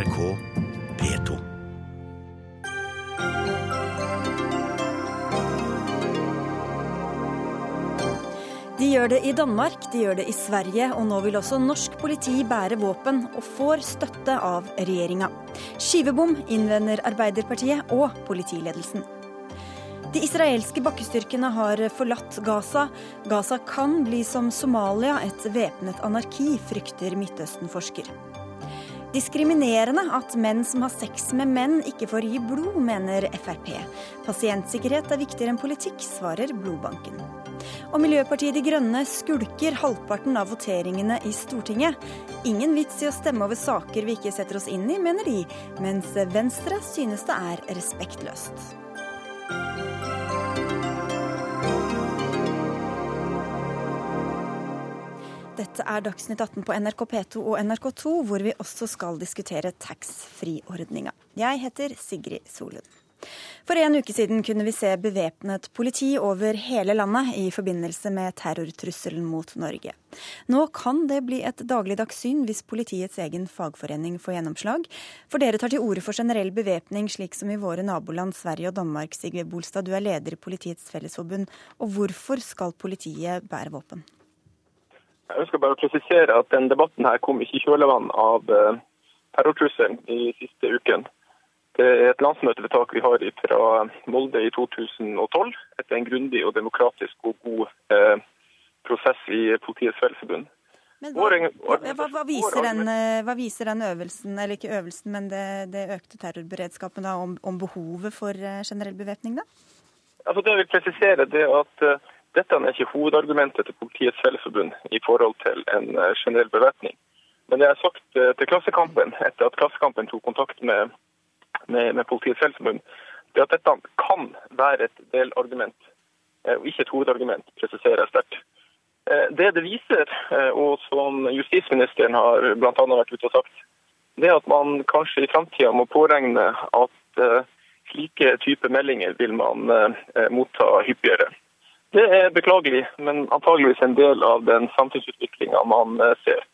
NRK P2. De gjør det i Danmark, de gjør det i Sverige, og nå vil også norsk politi bære våpen, og får støtte av regjeringa. Skivebom innvender Arbeiderpartiet og politiledelsen. De israelske bakkestyrkene har forlatt Gaza. Gaza kan bli som Somalia, et væpnet anarki, frykter Midtøsten-forsker. Diskriminerende at menn som har sex med menn, ikke får gi blod, mener Frp. Pasientsikkerhet er viktigere enn politikk, svarer blodbanken. Og Miljøpartiet De Grønne skulker halvparten av voteringene i Stortinget. Ingen vits i å stemme over saker vi ikke setter oss inn i, mener de, mens Venstre synes det er respektløst. Dette er Dagsnytt 18 på NRK P2 og NRK2, hvor vi også skal diskutere taxfree-ordninga. Jeg heter Sigrid Solund. For en uke siden kunne vi se bevæpnet politi over hele landet i forbindelse med terrortrusselen mot Norge. Nå kan det bli et dagligdags syn hvis politiets egen fagforening får gjennomslag. For dere tar til orde for generell bevæpning, slik som i våre naboland Sverige og Danmark. Sigve Bolstad, du er leder i Politiets Fellesforbund. Og hvorfor skal politiet bære våpen? Jeg ønsker bare å presisere at den debatten her kom ikke i kjølvann av eh, terrortrusselen i siste uken. Det er et landsmøtevedtak vi har fra Molde i 2012 etter en grundig og demokratisk og god eh, prosess i Politiets Fellesforbund. Men hva, hva, hva, viser den, eh, hva, viser den, øvelsen, eller ikke øvelsen, men det, det økte terrorberedskapen da, om, om, behovet for generell bevæpning, da? Altså det jeg vil presisere, det at dette er ikke hovedargumentet til Politiets Fellesforbund i forhold til en eh, generell bevæpning. Men det har sagt eh, til Klassekampen etter at Klassekampen tok kontakt med, med, med Politiets Fellesforbund, det er at dette kan være et delargument, eh, og ikke et hovedargument, presiserer jeg sterkt. Det det viser, og som justisministeren har bl.a. vært ute og sagt, det er at man kanskje i framtida må påregne at slike typer meldinger vil man motta hyppigere. Det er beklagelig, men antageligvis en del av den samfunnsutviklinga man eh, ser.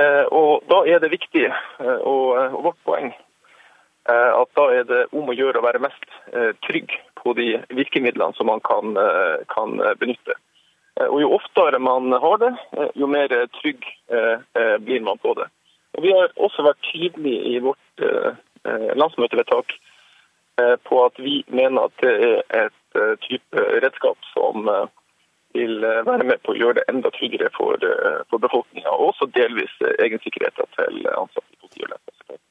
Eh, og Da er det viktig, eh, og vårt poeng, at da er det om å gjøre å være mest trygg på de virkemidlene som man kan, kan benytte. Og Jo oftere man har det, jo mer trygg blir man på det. Og Vi har også vært tydelige i vårt landsmøtevedtak på at vi mener at det er et type redskap som eh, vil eh, være med på å gjøre det enda tryggere for, for befolkninga, og også delvis egensikkerheten til ansatte i politi og lensmannsetaten.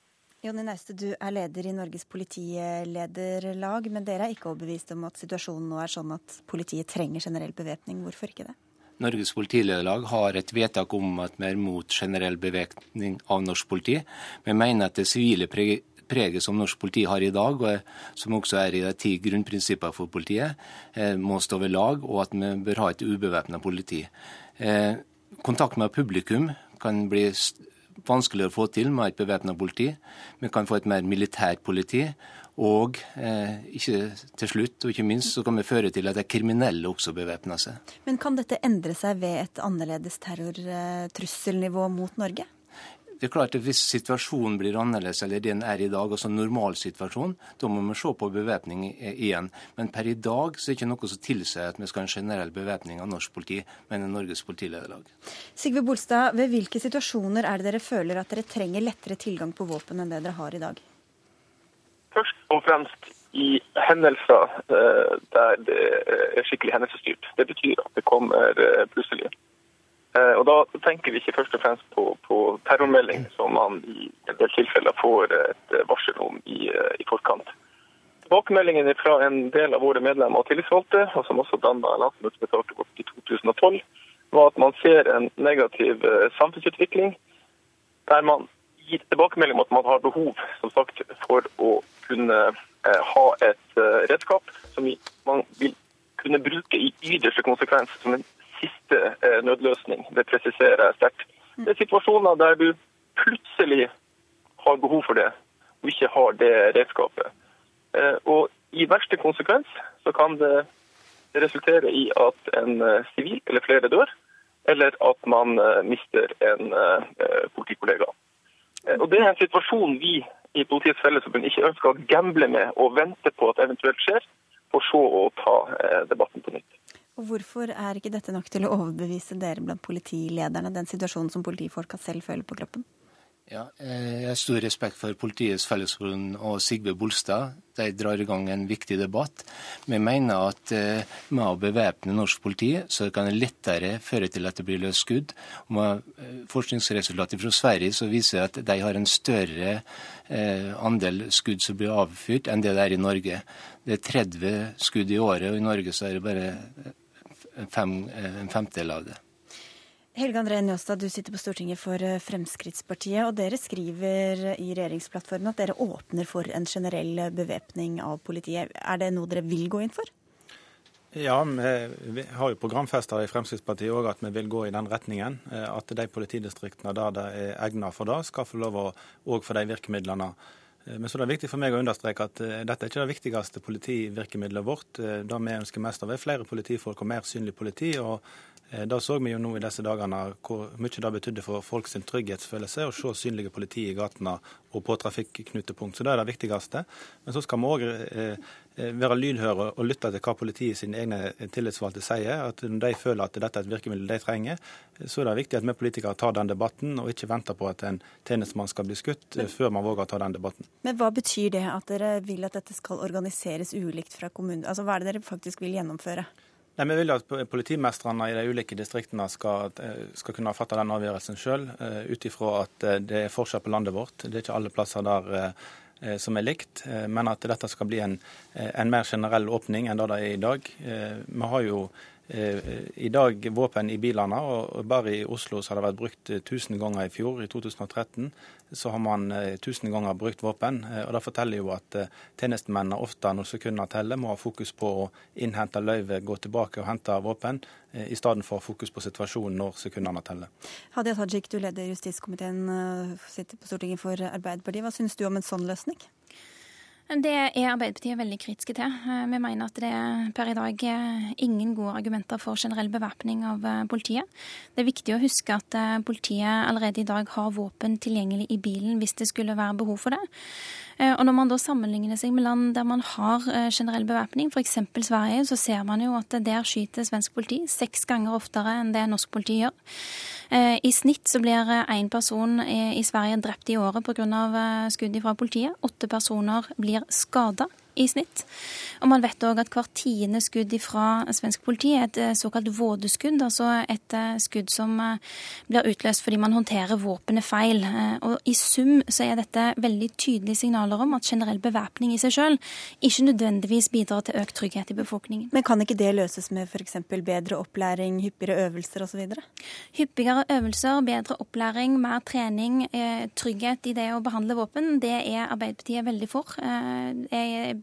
Jonny Nauste, du er leder i Norges politilederlag, men dere er ikke overbevist om at situasjonen nå er sånn at politiet trenger generell bevæpning. Hvorfor ikke det? Norges politilederlag har et vedtak om at vi er mot generell bevæpning av norsk politi. Vi mener at det sivile preget som norsk politi har i dag, og som også er i de ti grunnprinsippene for politiet, eh, må stå ved lag, og at vi bør ha et ubevæpna politi. Eh, kontakt med publikum kan bli vanskeligere å få til med et bevæpna politi. Vi kan få et mer militært politi. Og eh, ikke til slutt, og ikke minst, så kan vi føre til at de kriminelle også bevæpner seg. Men kan dette endre seg ved et annerledes terrortrusselnivå mot Norge? Det er klart at Hvis situasjonen blir annerledes eller den er i dag, altså normalsituasjonen, da må vi se på bevæpning igjen. Men per i dag så er det ikke noe som tilsier at vi skal ha en generell bevæpning av norsk politi, men Norges politilederlag. Sigve Bolstad, ved hvilke situasjoner er det dere føler at dere trenger lettere tilgang på våpen enn det dere har i dag? Først og fremst i hendelser eh, der det er skikkelig hendelsesstyrt. Det betyr at det kommer eh, plutselig. Eh, og Da tenker vi ikke først og fremst på, på terrormelding, som man i en del tilfeller får et varsel om i, eh, i forkant. Tilbakemeldingene fra en del av våre medlemmer og tillitsvalgte, og som også danna landsmøtevedtaket i 2012, var at man ser en negativ eh, samfunnsutvikling der man gir tilbakemelding om at man har behov som sagt, for å kunne ha et redskap som man vil kunne bruke i ytterste konsekvens som en siste eh, nødløsning. Det presiserer jeg sterkt. Det er situasjoner der du plutselig har behov for det, og ikke har det redskapet. Eh, og i verste konsekvens så kan det resultere i at en eh, sivil eller flere dør, eller at man mister en politikollega. Og Det er en situasjon vi i Politiets Fellesforbund ikke ønsker å gamble med og vente på at eventuelt skjer, for så å ta debatten på nytt. Og Hvorfor er ikke dette nok til å overbevise dere blant politilederne, den situasjonen som politifolka selv føler på kroppen? Ja, eh, Jeg har stor respekt for Politiets Fellesforbund og Sigve Bolstad. De drar i gang en viktig debatt. Vi mener at eh, med å bevæpne norsk politi, så kan det lettere føre til at det blir løst skudd. Med eh, forskningsresultater fra Sverige så viser at de har en større andel skudd som blir avfyrt, enn det det er i Norge. Det er 30 skudd i året, og i Norge så er det bare fem, en femtedel av det. Helge André Njåstad, du sitter på Stortinget for eh, Fremskrittspartiet. og Dere skriver i regjeringsplattformen at dere åpner for en generell bevæpning av politiet. Er det noe dere vil gå inn for? Ja, vi har jo programfester i Fremskrittspartiet òg at vi vil gå i den retningen. Eh, at de politidistriktene der det er egnet for det, skal få lov å òg få de virkemidlene. Eh, men så er det viktig for meg å understreke at dette er ikke det viktigste politivirkemidlet vårt. Det vi ønsker mest av, er flere politifolk og mer synlig politi. og Eh, da så vi jo nå i disse dagene hvor mye det betydde for folks trygghetsfølelse å se synlige politi i gatene og på trafikknutepunkt. Så det er det viktigste. Men så skal vi òg eh, eh, være lydhøre og lytte til hva politiet sine egne tillitsvalgte sier. At når de føler at dette er et virkemiddel de trenger, så er det viktig at vi politikere tar den debatten, og ikke venter på at en tjenestemann skal bli skutt før man våger å ta den debatten. Men hva betyr det at dere vil at dette skal organiseres ulikt fra kommunen? Altså hva er det dere faktisk vil gjennomføre? Nei, Vi vil at politimestrene i de ulike distriktene skal, eh, skal kunne fatte den avgjørelsen sjøl, eh, ut ifra at eh, det er forskjell på landet vårt. Det er ikke alle plasser der som er likt, men at dette skal bli en, en mer generell åpning enn det det er i dag. Vi har jo i dag våpen i bilene, og bare i Oslo så har det vært brukt 1000 ganger i fjor, i 2013 så har man eh, tusen ganger brukt våpen. Eh, og Det forteller jo at eh, tjenestemennene ofte når sekundene teller, må ha fokus på å innhente løyve, gå tilbake og hente våpen, i stedet for fokus på situasjonen når sekundene teller. Hadia Tajik, du leder justiskomiteen, sitter på Stortinget for Arbeiderpartiet. Hva syns du om en sånn løsning? Det er Arbeiderpartiet veldig kritiske til. Eh, vi mener at det er per i dag ingen gode argumenter for generell bevæpning av eh, politiet. Det er viktig å huske at eh, politiet allerede i dag har våpen tilgjengelig i bilen hvis det skulle være behov for det. Og når man da sammenligner seg med land der man har generell bevæpning, f.eks. Sverige, så ser man jo at der skyter svensk politi seks ganger oftere enn det norsk politi gjør. I snitt så blir én person i Sverige drept i året pga. skudd fra politiet. Åtte personer blir skada i snitt. Og man vet òg at hvert tiende skudd fra svensk politi er et eh, såkalt vådeskudd, altså et eh, skudd som eh, blir utløst fordi man håndterer våpenet feil. Og i sum så er dette veldig tydelige signaler om at generell bevæpning i seg sjøl ikke nødvendigvis bidrar til økt trygghet i befolkningen. Men kan ikke det løses med f.eks. bedre opplæring, hyppigere øvelser osv.? Hyppigere øvelser, bedre opplæring, mer trening, trygghet i det å behandle våpen, det er Arbeiderpartiet veldig for. Jeg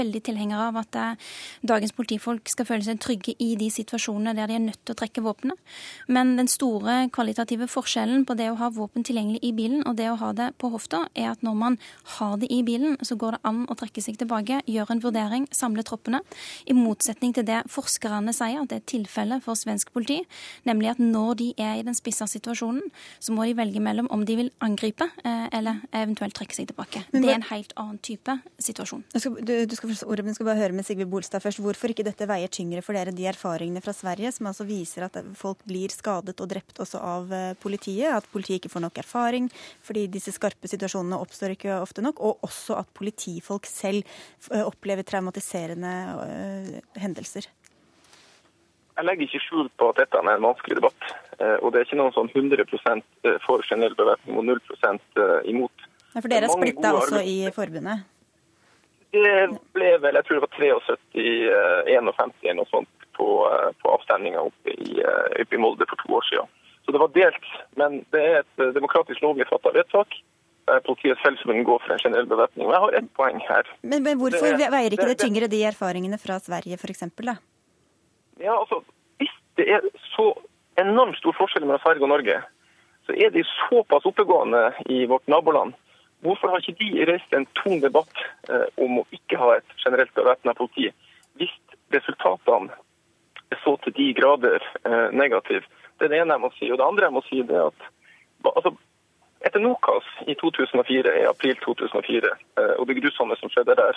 veldig tilhenger av at eh, dagens politifolk skal føle seg trygge i de situasjonene der de er nødt til å trekke våpenet. Men den store kvalitative forskjellen på det å ha våpen tilgjengelig i bilen og det å ha det på hofta, er at når man har det i bilen, så går det an å trekke seg tilbake, gjøre en vurdering, samle troppene. I motsetning til det forskerne sier, at det er tilfellet for svensk politi, nemlig at når de er i den spissa situasjonen, så må de velge mellom om de vil angripe eh, eller eventuelt trekke seg tilbake. Det er en helt annen type situasjon. Du, du skal ordet, skal bare høre med Sigve Bolstad først. Hvorfor ikke dette veier tyngre for dere, de erfaringene fra Sverige som altså viser at folk blir skadet og drept også av eh, politiet? At politiet ikke får nok erfaring fordi disse skarpe situasjonene oppstår ikke ofte nok. Og også at politifolk selv eh, opplever traumatiserende uh, hendelser. Jeg legger ikke skjul på at dette er en vanskelig debatt. Og det er ikke noen sånn 100 for generell bevæpning og 0 imot. Ja, for dere er splitta også i forbundet? Det ble vel, jeg tror det var 73-51 og eller noe sånt på, eh, på avstemninga oppe, eh, oppe, i Molde for to år siden. Så det var delt. Men det er et demokratisk lovlig fatta vedtak. Politiets Fellesforbund går for en generell bevæpning. Og jeg har ett poeng her. Men, men hvorfor det, veier ikke det, det, tyngre de erfaringene fra Sverige f.eks.? Ja, altså, Hvis det er så enormt stor forskjell mellom Sverige og Norge, så er de såpass oppegående i vårt naboland Hvorfor har ikke de reist en tung debatt eh, om å ikke ha et generelt bevæpna politi, hvis resultatene er så til de grader eh, negative? Det er det ene jeg må si. Og det andre jeg må si, er at altså, Etter Nokas i 2004, i april 2004 og det grusomme som skjedde der,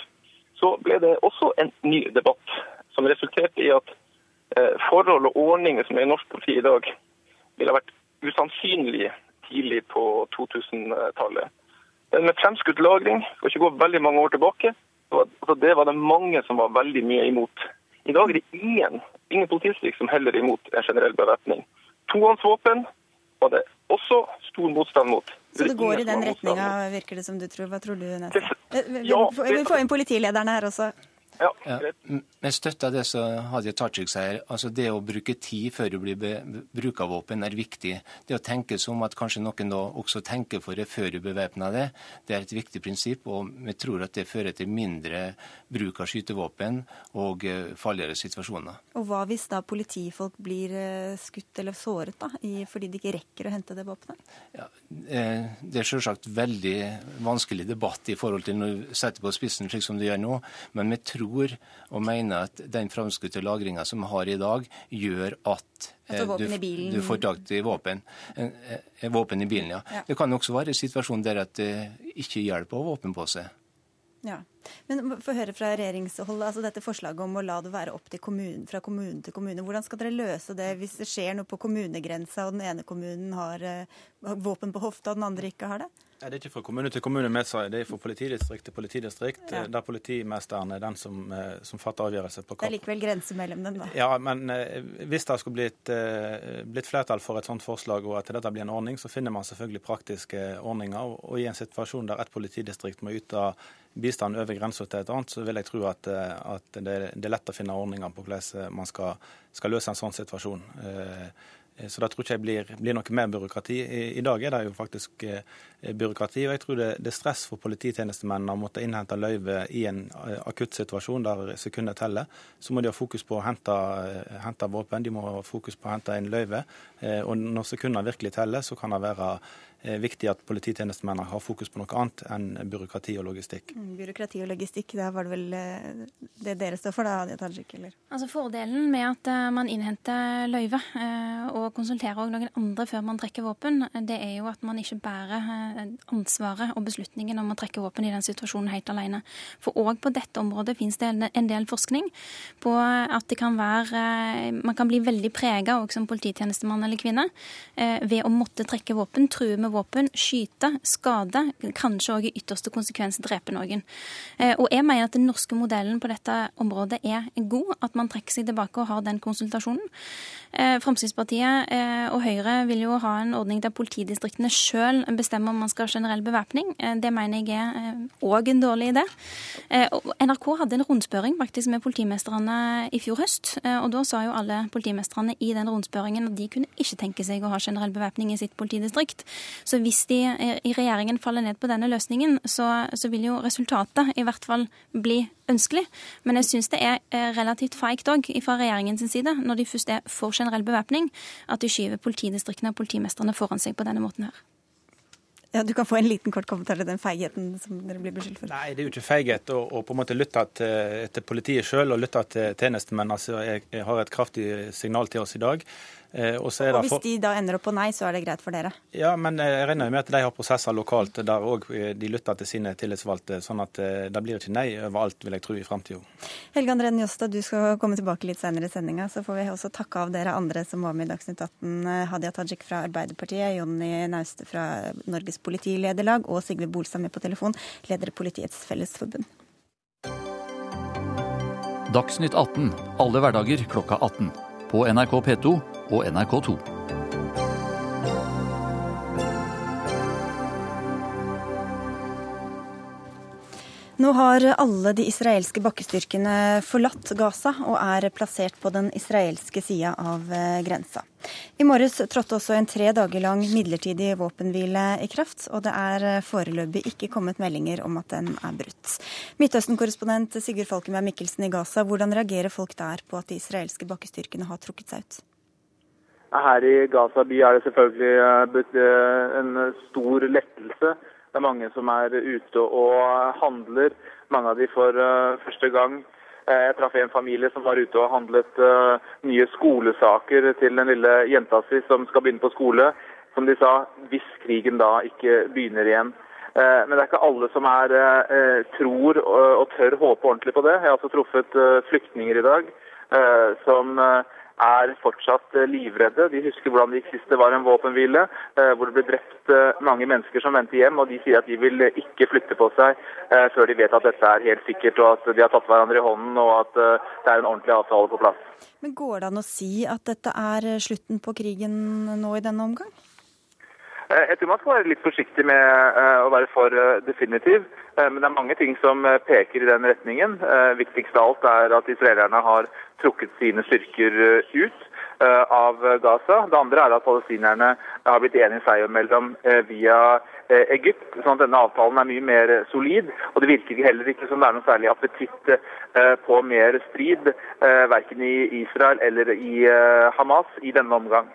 så ble det også en ny debatt som resulterte i at forhold og ordninger som er i norsk politi i dag, ville ha vært usannsynlig tidlig på 2000-tallet. Med fremskutt lagring, skal ikke gå veldig mange år tilbake, så det var det mange som var veldig mye imot. I dag er det ingen, ingen politidistrikt som heller er imot en generell bevæpning. Tohåndsvåpen var det også stor motstand mot. Så det går i den retninga, virker det som du tror. Hva tror du, Nesse? Vi får få inn politilederne her også. Ja, ja, Med støtte av det som Hadia Tajik sier, altså det å bruke tid før du blir bruka våpen, er viktig. Det å tenke som at kanskje noen da også tenker for det før du bevæpner det, det er et viktig prinsipp. Og vi tror at det fører til mindre bruk av skytevåpen og uh, farligere situasjoner. Og hva hvis da politifolk blir uh, skutt eller såret da, fordi de ikke rekker å hente det våpenet? Ja, uh, det er selvsagt veldig vanskelig debatt i forhold til når du setter på spissen slik som du gjør nå, men vi tror tror og mener at den framskutte lagringa som vi har i dag, gjør at eh, du, du, får tak i våpen. Eh, våpen i bilen, ja. ja. Det kan også være en situasjon der at det ikke hjelper å ha våpen på seg. Ja. Men få høre fra regjeringshold, altså dette forslaget om å la det være opp til kommunen, fra kommune til kommune. Hvordan skal dere løse det hvis det skjer noe på kommunegrensa og den ene kommunen har uh, våpen på hofta og den andre ikke har det? Det er ikke fra kommune til kommune, med seg, det er fra politidistrikt til politidistrikt. Ja. Der politimesteren er den som, eh, som fatter avgjørelse. på Det er likevel grense mellom dem, da? Ja, men eh, hvis det skulle blitt, eh, blitt, flertall for et sånt forslag og at dette blir en ordning, så finner man selvfølgelig praktiske ordninger. Og i en situasjon der et politidistrikt må yte bistand over grensa til et annet, så vil jeg tro at, at det, det, er lett å finne ordninger på hvordan man skal, skal løse en sånn situasjon. Eh, så da tror ikke jeg blir, blir noe mer byråkrati. I, I, dag er det jo faktisk eh, byråkrati. Og jeg tror det, det, er stress for polititjenestemennene å måtte innhente løyve i en eh, akutt situasjon der sekundet teller. Så må de ha fokus på å hente, eh, hente våpen, de må ha fokus på å hente inn løyve. Eh, og når sekundene virkelig teller, så kan det være er viktig at polititjenestemennene har fokus på noe annet enn byråkrati og logistikk. Mm, byråkrati og logistikk, da var det vel eh, det dere står for, da, Hadia Tajik? eller? Altså Fordelen med at eh, man innhenter løyve eh, og konsulterer noen andre før man trekker våpen, det er jo at man ikke bærer ansvaret og beslutningen om å trekke våpen i den situasjonen helt alene. For òg på dette området finnes det en del forskning på at det kan være Man kan bli veldig prega òg som polititjenestemann eller -kvinne ved å måtte trekke våpen, true med våpen, skyte, skade, kanskje òg i ytterste konsekvens drepe noen. Eh, og jeg mener at den norske modellen på dette området er god, at man trekker seg tilbake og har den konsultasjonen. Eh, Fremskrittspartiet eh, og Høyre vil jo ha en ordning der politidistriktene sjøl bestemmer om man skal ha generell bevæpning. Det mener jeg er òg en dårlig idé. NRK hadde en rundspørring faktisk med politimestrene i fjor høst, og da sa jo alle politimestrene i den rundspørringen at de kunne ikke tenke seg å ha generell bevæpning i sitt politidistrikt. Så hvis de i regjeringen faller ned på denne løsningen, så, så vil jo resultatet i hvert fall bli ønskelig. Men jeg syns det er eh, relativt feigt òg fra regjeringens side, når de først er for generell bevæpning, at de skyver politidistriktene og politimestrene foran seg på denne måten her. Ja, Du kan få en liten kort kommentar til den feigheten som dere blir beskyldt for. Nei, det er jo ikke feighet å, å på en måte lytte til, til politiet sjøl og lytte til tjenestemenn. Altså, jeg, jeg har et kraftig signal til oss i dag. Eh, og, og Hvis de da ender opp på nei, så er det greit for dere? Ja, men eh, jeg regner med at de har prosesser lokalt der òg eh, de lytter til sine tillitsvalgte. sånn at det blir ikke nei overalt, vil jeg tro, i framtida. Helge André Njåstad, du skal komme tilbake litt senere i sendinga. Så får vi også takke av dere andre som var med i Dagsnytt 18. Hadia Tajik fra Arbeiderpartiet, Jonny Nauste fra Norges politilederlag og Sigve Bolstad med på telefon, leder Politiets Fellesforbund. Dagsnytt 18 alle hverdager klokka 18. På NRK P2 og NRK2. Nå har alle de israelske bakkestyrkene forlatt Gaza og er plassert på den israelske sida av eh, grensa. I morges trådte også en tre dager lang midlertidig våpenhvile i kraft, og det er eh, foreløpig ikke kommet meldinger om at den er brutt. Midtøsten-korrespondent Sigurd Falkenberg Mikkelsen i Gaza, hvordan reagerer folk der på at de israelske bakkestyrkene har trukket seg ut? Her i Gaza by er det selvfølgelig eh, en stor lettelse. Det er mange som er ute og handler. Mange av de for eh, første gang. Jeg traff en familie som var ute og handlet nye skolesaker til den lille jenta si som skal begynne på skole. som de sa, hvis krigen da ikke begynner igjen. Men det er ikke alle som er, tror og tør håpe ordentlig på det. Jeg har også truffet flyktninger i dag som er fortsatt eh, livredde. De husker hvordan det gikk sist det var en våpenhvile, eh, hvor det ble drept eh, mange mennesker som vendte hjem. og De sier at de vil ikke flytte på seg før de vet at dette er helt sikkert, og at de har tatt hverandre i hånden og at det er en ordentlig avtale på plass. Men Går det an å si at dette er slutten på krigen nå i denne omgang? Jeg tror man skal være litt forsiktig med å være for definitiv. Men det er mange ting som peker i den retningen. Viktigst av alt er at israelerne har trukket sine styrker eh, ut eh, av Gaza. Det andre er at palestinerne har blitt enige seg imellom eh, via Egypt. sånn at denne avtalen er mye mer solid. Og det virker heller ikke som det er noe særlig appetitt på mer strid, verken i Israel eller i Hamas i denne omgang.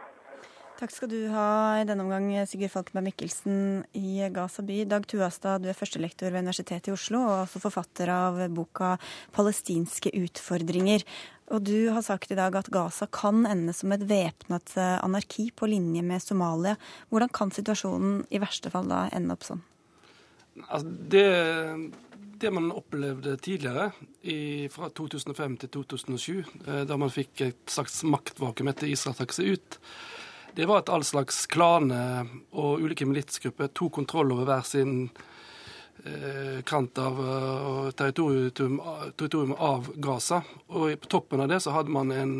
Takk skal du ha i denne omgang, Sigurd Falkenberg Mikkelsen i Gaza by. Dag Tuastad, du er førstelektor ved Universitetet i Oslo og også forfatter av boka 'Palestinske utfordringer'. Og du har sagt i dag at Gaza kan ende som et væpnet eh, anarki på linje med Somalia. Hvordan kan situasjonen i verste fall da ende opp sånn? Altså, det, det, man opplevde tidligere, i, fra 2005 til 2007, eh, da man fikk et slags maktvakuum etter Israel trakk seg ut, det var at all slags klaner og ulike militsgrupper tok kontroll over hver sin eh, kant av uh, territorium, territorium, av Gaza. Og på toppen av det så hadde man en,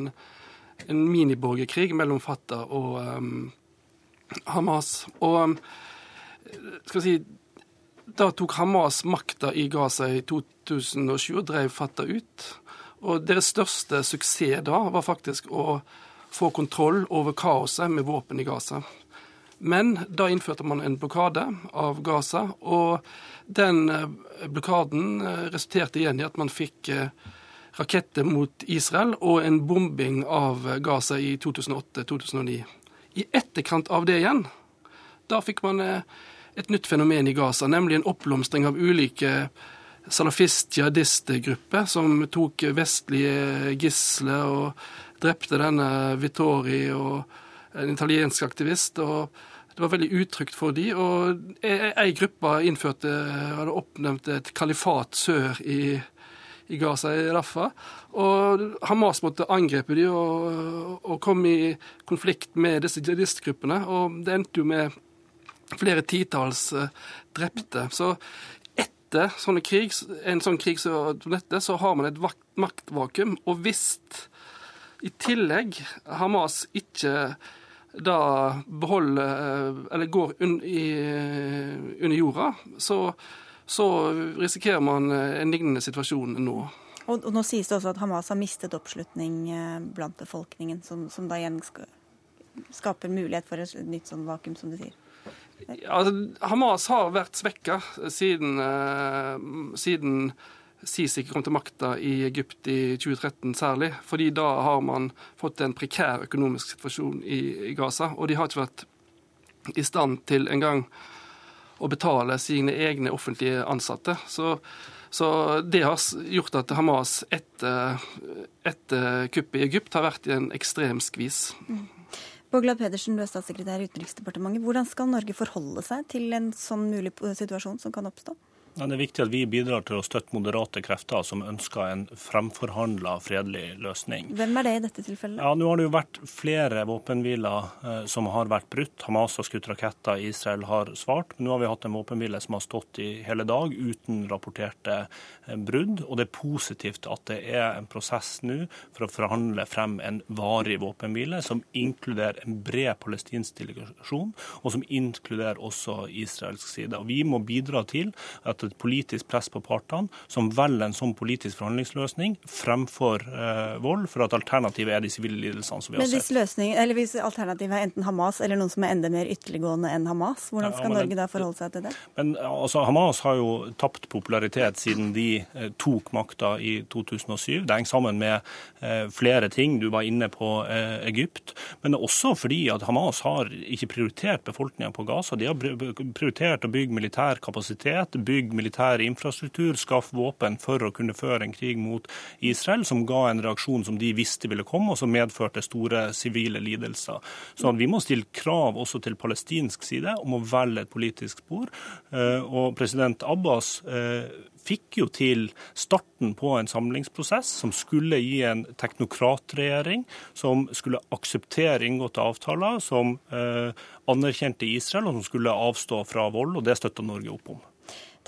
en miniborgerkrig mellom Fatah og um, Hamas. Og skal vi si Da tok Hamas makta i Gaza i 2007 og drev Fatah ut. Og deres største suksess da var faktisk å få kontroll over kaoset med våpen i Gaza. Men da innførte man en blokade av Gaza, og den eh, blokaden eh, resulterte igjen i at man fikk eh, raketter mot Israel og en bombing av Gaza i 2008-2009. I etterkant av det igjen, da fikk man et nytt fenomen i Gaza, nemlig en oppblomstring av ulike salafist-jihadistgrupper som tok vestlige gisler og drepte denne Vittori og en italiensk aktivist. og Det var veldig utrygt for de, og Ei gruppe innførte, hadde oppnevnt et kalifat sør i, i Gaza, i Rafa. Og Hamas måtte angripe de og, og kom i konflikt med disse jihadistgruppene. Og det endte jo med flere titalls eh, drepte. Så etter krig, en sånn krig som dette, så har man et maktvakuum. Og hvis i tillegg Hamas ikke da beholder Eller går un, i, under jorda, så, så, risikerer man en lignende situasjon nå. Og, og, Nå sies det også at Hamas har mistet oppslutning eh, blant befolkningen, som, som da igjen skaper mulighet for et nytt sånn vakuum, som du sier. Ja, altså, Hamas har vært svekka siden, uh, siden Sisi kom til makta i Egypt i 2013 særlig, fordi da har man fått en prekær økonomisk situasjon i, Gaza. Og de har ikke vært i stand til engang å betale sine egne offentlige ansatte. Så, så det har gjort at Hamas etter, etter kuppet i Egypt har vært i en ekstrem skvis. Mm. Boglad Pedersen, du er statssekretær i Utenriksdepartementet. Hvordan skal Norge forholde seg til en sånn mulig situasjon som kan oppstå? Det er viktig at vi bidrar til å støtte moderate krefter som ønsker en fremforhandla fredelig løsning. Hvem er det i dette tilfellet? Ja, Nå har det jo vært flere våpenhviler eh, som har vært brutt. Hamas har skutt raketter, Israel har svart. Men nå har vi hatt en våpenhvile som har stått i hele dag uten rapporterte eh, brudd. Og det er positivt at det er en prosess nå for å forhandle frem en varig våpenhvile som inkluderer en bred palestinsk delegasjon, og som inkluderer også israelsk side. Og Vi må bidra til at et politisk press på partene, som velger en sånn politisk forhandlingsløsning fremfor eh, vold, for at alternativet er de sivile lidelsene som vi Men har sett. Hvis alternativet er enten Hamas eller noen som er enda mer ytterliggående enn Hamas, hvordan skal ja, Norge da forholde seg til det? Men altså, Hamas har jo tapt popularitet siden de eh, tok makta i 2007. Det henger sammen med eh, flere ting. Du var inne på Egypt. Men også fordi at Hamas har ikke prioritert befolkninga på Gaza. De har prioritert å bygge militær kapasitet, bygge bygge militær infrastruktur, skaffe våpen for å kunne føre en krig mot Israel, som ga en reaksjon som de visste ville komme, og som medførte store sivile lidelser. Så vi må stille krav også til palestinsk side om å velge et politisk spor. Eh, og president Abbas eh, fikk jo til starten på en samlingsprosess som skulle gi en teknokratregjering, som skulle akseptere inngåtte avtaler, som eh, anerkjente Israel, og som skulle avstå fra vold. og Det støtta Norge opp om.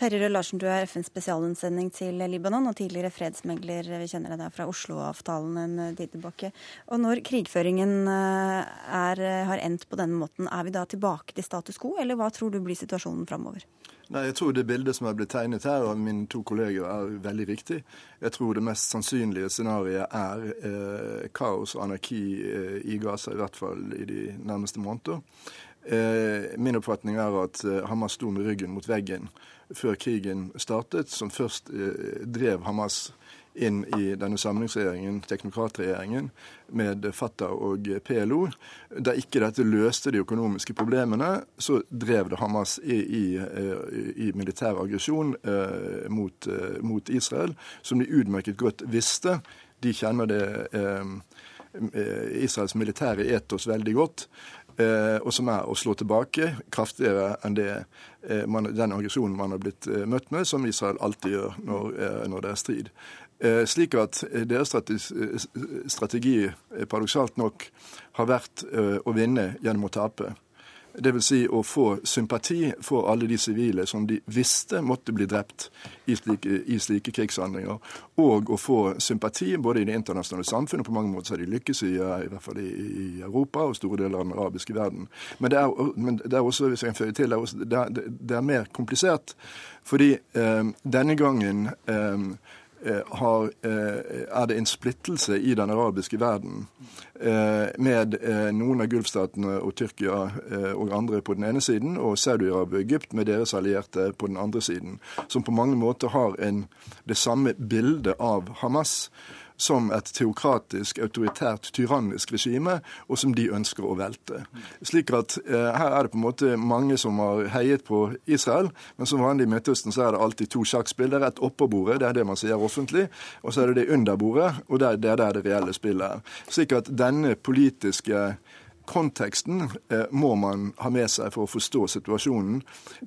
Terje Røe Larsen, du er FNs spesialutsending til Libanon og tidligere fredsmegler. Vi kjenner deg fra Oslo-avtalen en tid tilbake. Og når krigføringen eh, er, har endt på denne måten, er vi da tilbake til status quo, eller hva tror du blir situasjonen framover? Nei, Jeg tror det bildet som er blitt tegnet her av mine to kolleger, er veldig riktig. Jeg tror det mest sannsynlige scenarioet er eh, kaos og anarki eh, i Gaza, i hvert fall i de nærmeste måneder. Eh, min oppfatning er at eh, Hamas sto med ryggen mot veggen før krigen startet, som først eh, drev Hamas inn i denne samlingsregjeringen, teknokratregjeringen, med Fatah og PLO. Da ikke dette løste de økonomiske problemene, så drev det Hamas i, i, i militær aggresjon eh, mot, eh, mot, Israel, som de utmerket godt visste. De kjenner det eh, Israels militære etos veldig godt. Eh, og som er å slå tilbake kraftigere enn det, eh, man, den aggresjonen man har blitt eh, møtt med, som Israel alltid gjør når, når det er strid. Eh, slik at eh, deres strategi, eh, paradoksalt nok, har vært å vinne gjennom å tape. Dvs. Si å få sympati for alle de sivile som de visste måtte bli drept i slike, i slike krigshandlinger. Og å få sympati både i det internasjonale samfunnet, på mange måter har de lykkes i, i hvert fall i, i, Europa og store deler av den arabiske verden. Men det er, men det er også, hvis jeg kan føye til, det er, også, det er, det er mer komplisert. Fordi eh, denne gangen eh, har, eh, er det en splittelse i den arabiske verden eh, med noen av gulfstatene og Tyrkia og andre på den ene siden, og Saudi-Arabia og Egypt med deres allierte på den andre siden, som på mange måter har en, det samme bildet av Hamas som et teokratisk, autoritært, tyrannisk regime, og som de ønsker å velte. Slik at eh, Her er det på en måte mange som har heiet på Israel, men som vanlig i Midtøsten så er det alltid to sjakkspill. Det er et oppå bordet, det er det man sier offentlig, og så er det det under bordet, og det er der det reelle spillet er. Slik at denne politiske konteksten eh, må man ha med seg for å forstå situasjonen.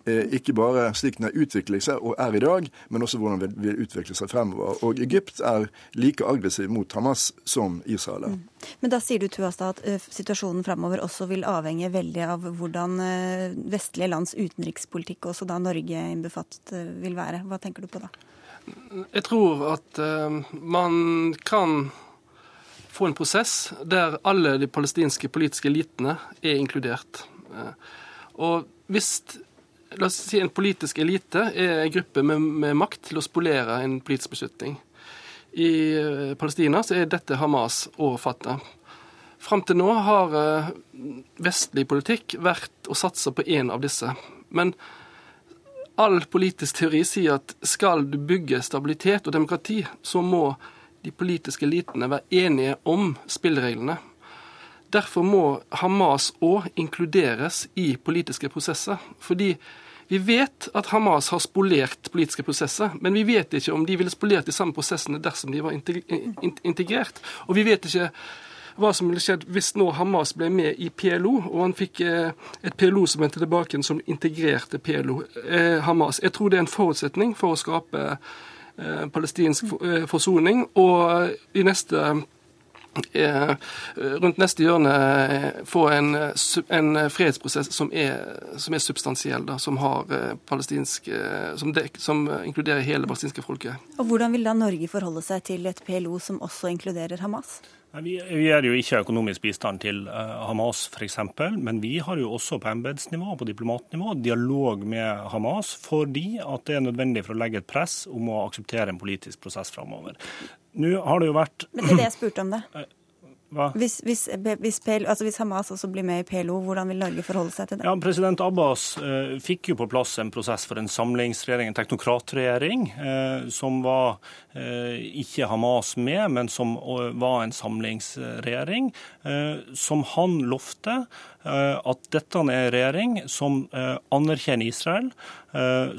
Eh, ikke bare slik den har utviklet seg og er i dag, men også hvordan den vil utvikle seg fremover. Og Egypt er like aggressiv mot Hamas som Israel er. Mm. Men da sier du Tuasta, at uh, situasjonen fremover også vil avhenge veldig av hvordan uh, vestlige lands utenrikspolitikk, også da Norge innbefattet, uh, vil være. Hva tenker du på da? Jeg tror at man kan få en prosess der alle de palestinske politiske elitene er inkludert. Eh, og hvis la oss si en politisk elite er en gruppe med, med makt til å spolere en politisk beslutning. I eh, Palestina så er dette Hamas og Fatah. Fram til nå har eh, vestlig politikk vært å satse på én av disse. Men all politisk teori sier at skal du bygge stabilitet og demokrati, så må de politiske elitene være enige om spillereglene. Derfor må Hamas òg inkluderes i politiske prosesser. Fordi vi vet at Hamas har spolert politiske prosesser, men vi vet ikke om de ville spolert de samme prosessene dersom de var integrert. Og vi vet ikke hva som ville skjedd hvis nå Hamas ble med i PLO, og han fikk eh, et PLO som vendte tilbake som integrerte PLO, eh, Hamas. Jeg tror det er en forutsetning for å skape palestinsk eh, forsoning. Og i neste eh, rundt neste hjørne få en, en fredsprosess som er, som er substansiell, da, som, har som, dek, som, inkluderer hele palestinske folket. Og Hvordan vil da Norge forholde seg til et PLO som også inkluderer Hamas? Vi, vi gir jo ikke økonomisk bistand til uh, Hamas f.eks., men vi har jo også på embetsnivå og på diplomatnivå dialog med Hamas fordi at det er nødvendig for å legge et press om å akseptere en politisk prosess framover. Nå har det jo vært Men det er det jeg spurte om, det. Hvis, hvis, hvis, PL, altså hvis, Hamas også blir med i PLO, hvordan vil Norge forholde seg til det? Ja, President Abbas eh, fikk jo på plass en prosess for en samlingsregjering, en teknokratregjering, eh, som var eh, ikke Hamas med, men som eh, var en samlingsregjering, eh, som han lovte at dette er en regjering som anerkjenner Israel,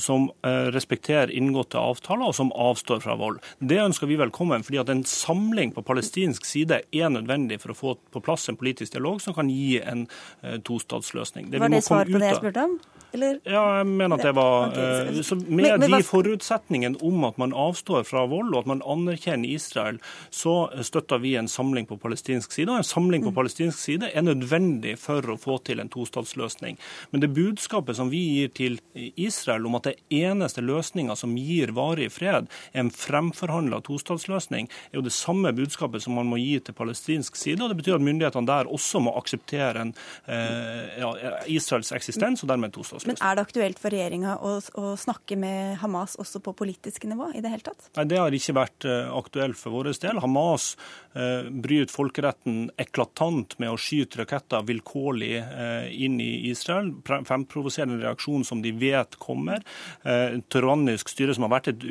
som respekterer inngåtte avtaler, og som avstår fra vold. Det ønsker vi velkommen, fordi at en samling på palestinsk side er nødvendig for å få på plass en politisk dialog som kan gi en tostatsløsning. Det Var det svar på det jeg spurte om? Eller? Ja, jeg mener at det var okay, så Med men, men, de forutsetningene om at man avstår fra vold, og at man anerkjenner Israel, så støtter vi en samling på palestinsk side. Og en samling på mm. palestinsk side er nødvendig for å få til en tostatsløsning. Men det budskapet som vi gir til Israel om at det eneste løsninga som gir varig fred, er en fremforhandla tostatsløsning, er jo det samme budskapet som man må gi til palestinsk side. og Det betyr at myndighetene der også må akseptere en, eh, ja, Israels eksistens og dermed en tostatsløsning. Men er det aktuelt for regjeringa å, å, snakke med Hamas også på politisk nivå i det hele tatt? Nei, Det har ikke vært uh, aktuelt for vår del. Hamas bryter folkeretten eklatant med å skyte raketter vilkårlig uh, inn i Israel. Fremprovoserende reaksjon som de vet kommer. Et tyrannisk styre som har vært et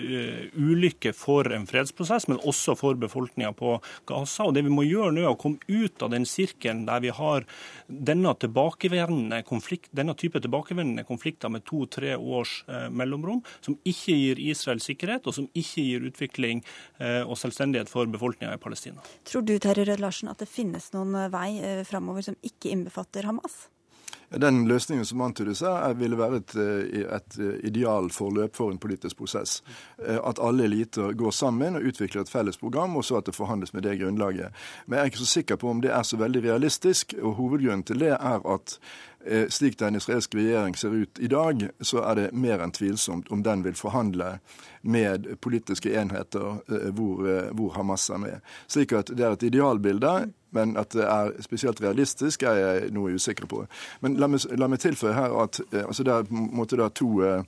ulykke for en fredsprosess, men også for befolkninga på Gaza. Og Det vi må gjøre nå, er å komme ut av den sirkelen der vi har denne, konflikt, denne type tilbakevendende konflikter med to-tre års eh, mellomrom, som ikke gir Israel sikkerhet, og som ikke gir utvikling eh, og selvstendighet for befolkninga i Palestina. Tror du Terje Rød Larsen, at det finnes noen eh, vei framover som ikke innbefatter Hamas? Den løsningen som antydes her, ville være et, et idealforløp for en politisk prosess. At alle eliter går sammen og utvikler et felles program, og så at det forhandles med det grunnlaget. Men jeg er ikke så sikker på om det er så veldig realistisk. og Hovedgrunnen til det er at Eh, slik den israelske regjering ser ut i dag, så er det mer enn tvilsomt om den vil forhandle med politiske enheter eh, hvor, eh, hvor Hamas er med. Slik at det er et idealbilde. Men at det er spesielt realistisk, er jeg noe usikker på. Men la meg, la meg tilføye her at altså det er på en måte to eh,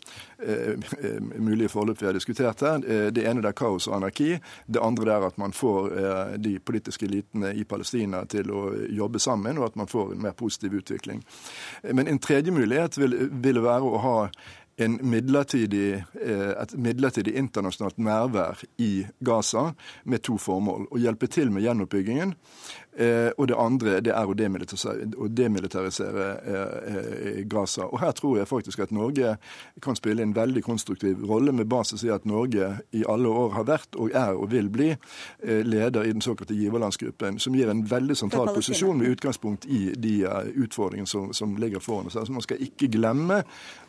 mulige forløp vi har diskutert her. Det ene det er kaos og anarki. Det andre er at man får eh, de politiske elitene i Palestina til å jobbe sammen, og at man får en mer positiv utvikling. Men en tredje mulighet ville vil være å ha midlertidig, eh, et midlertidig internasjonalt nærvær i Gaza med to formål. Å hjelpe til med gjenoppbyggingen Eh, og det andre det er å demilitarisere, å demilitarisere eh, eh, Gaza. Og Her tror jeg faktisk at Norge kan spille en veldig konstruktiv rolle, med basis i at Norge i alle år har vært og er og vil bli eh, leder i den såkalte giverlandsgruppen, som gir en veldig sentral posisjon med utgangspunkt i de uh, utfordringene som, som, ligger foran oss. Altså Man skal ikke glemme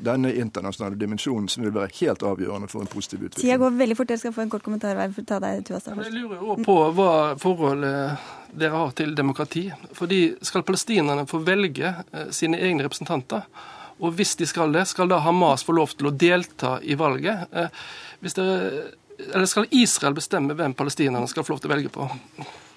denne internasjonale dimensjonen, som vil være helt avgjørende for en positiv utvikling. Tida går veldig fort. Jeg skal få en kort kommentar. For ta deg, Tuasa, Jeg lurer også på hva forholdet dere har til demokrati. Fordi skal palestinerne få velge eh, sine egne representanter? Og hvis de skal det, skal da Hamas få lov til å delta i valget? Eh, hvis dere, eller skal Israel bestemme hvem palestinerne skal få lov til å velge på?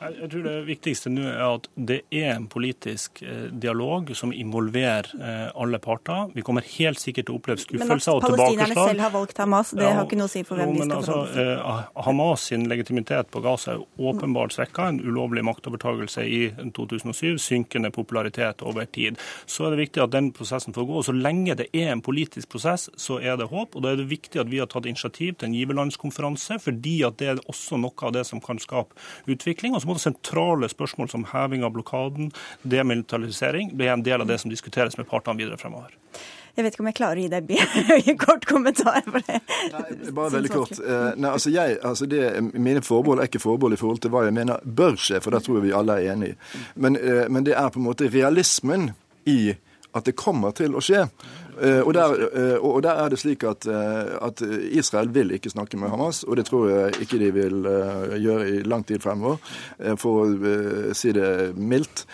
Jeg tror det viktigste nå er at det er en politisk eh, dialog som involverer eh, alle parter. Vi kommer helt sikkert til å oppleve skuffelser og tilbakeslag. Men at palestinerne selv har valgt Hamas, det ja, har ikke noe å si for hvem jo, de skal altså, forholde eh, Hamas sin legitimitet på Gaza er åpenbart svekka. En ulovlig maktovertagelse i 2007, synkende popularitet over tid. Så er det viktig at den prosessen får gå. og Så lenge det er en politisk prosess, så er det håp. og Da er det viktig at vi har tatt initiativ til en giverlandskonferanse, fordi at det er også noe av det som kan skape utvikling. og så måte sentrale spørsmål som heving av blokaden, demilitarisering, blir en del av det som diskuteres med partene videre fremover. Jeg vet ikke om jeg klarer å gi deg en kort kommentar for det. Nei, bare veldig kort. Eh, nei, altså jeg, altså det, mine forbehold er ikke forbehold i forhold til hva jeg mener bør skje, for det tror jeg vi alle er enig i. Men, eh, men det er på en måte realismen i at det kommer til å skje. Eh, og der, eh, og der, er det slik at, eh, at, Israel vil ikke snakke med Hamas, og det tror jeg ikke de vil gjøre i lang tid fremover, for å si det mildt.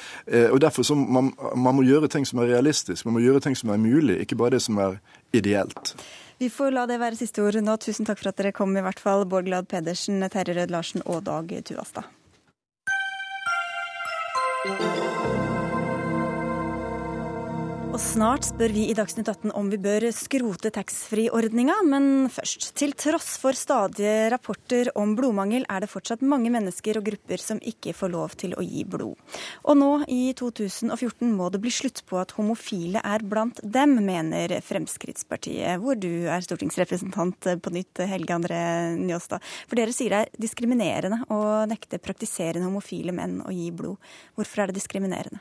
Og Derfor så man, man må gjøre ting som er realistisk, man må gjøre ting som er mulig, ikke bare det som er ideelt. Vi får la det være siste ord nå. Tusen takk for at dere kom, i hvert fall. Bård Glad Pedersen, Terje Rød Larsen og Dag Tuastad. Og snart spør vi i Dagsnytt 18 om vi bør skrote taxfree-ordninga, men først. Til tross for stadige rapporter om blodmangel, er det fortsatt mange mennesker og grupper som ikke får lov til å gi blod. Og nå, i 2014, må det bli slutt på at homofile er blant dem, mener Fremskrittspartiet, hvor du er stortingsrepresentant på nytt, Helge André Njåstad. For dere sier det er diskriminerende å nekte praktiserende homofile menn å gi blod. Hvorfor er det diskriminerende?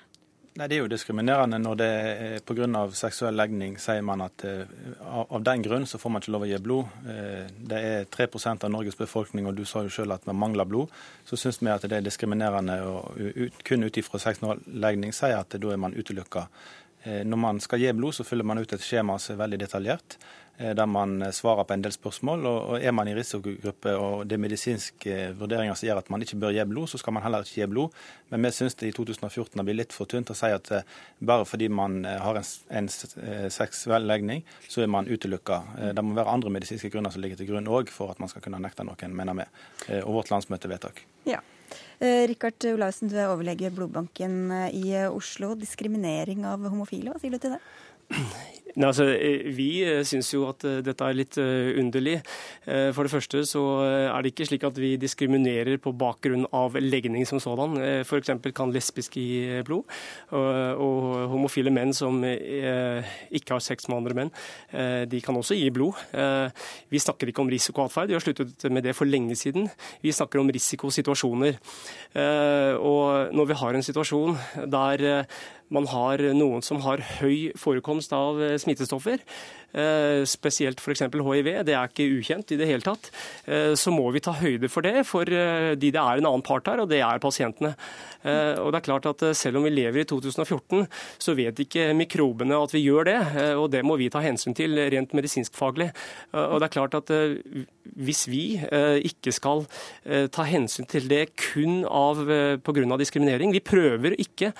Nei, Det er jo diskriminerende når det er pga. seksuell legning sier man at uh, av den grunn så får man ikke lov å gi blod. Uh, det er 3% av Norges befolkning, og du sa jo selv at vi mangler blod. Så syns vi at det er diskriminerende å kun ut ifra seksuell legning si at da er man utelukka. Uh, når man skal gi blod, så fyller man ut et skjema som er veldig detaljert. Eh, der man eh, svarer på en del spørsmål. Og Er man i risikogruppe og det er medisinske vurderinger som gjør at man ikke bør gi blod, så skal man heller ikke gi blod. Men vi syns det i 2014 har blitt litt for tynt å si at eh, bare fordi man har en, en seksuell legning, så er man utelukka. Det må være andre medisinske grunner som ligger til grunn òg for at man skal kunne nekte noen, mener vi. Og vårt landsmøtevedtak. Ja. Rikard Olaussen, du er overlege Blodbanken i Oslo. Diskriminering av homofile, hva sier du til det? Nei, altså, eh, vi eh, syns jo at eh, dette er litt underlig. For det første så er det ikke slik at vi diskriminerer på bakgrunn av legning som sådan. F.eks. kan lesbiske gi blod, og homofile menn som ikke har sex med andre menn, de kan også gi blod. Vi snakker ikke om risikoatferd, vi har sluttet med det for lenge siden. Vi snakker om risikosituasjoner. Og når vi har en situasjon der man har noen som har høy forekomst av smittestoffer, spesielt f.eks. hiv, det er ikke ukjent i det hele tatt, eh, så må vi ta høyde for det for eh, de det er en annen part her, og det er pasientene. Og det er klart at Selv om vi lever i 2014, så vet ikke mikrobene at vi gjør det. og Det må vi ta hensyn til rent medisinskfaglig. Og det er klart at Hvis vi ikke skal ta hensyn til det kun av, pga. diskriminering Vi prøver ikke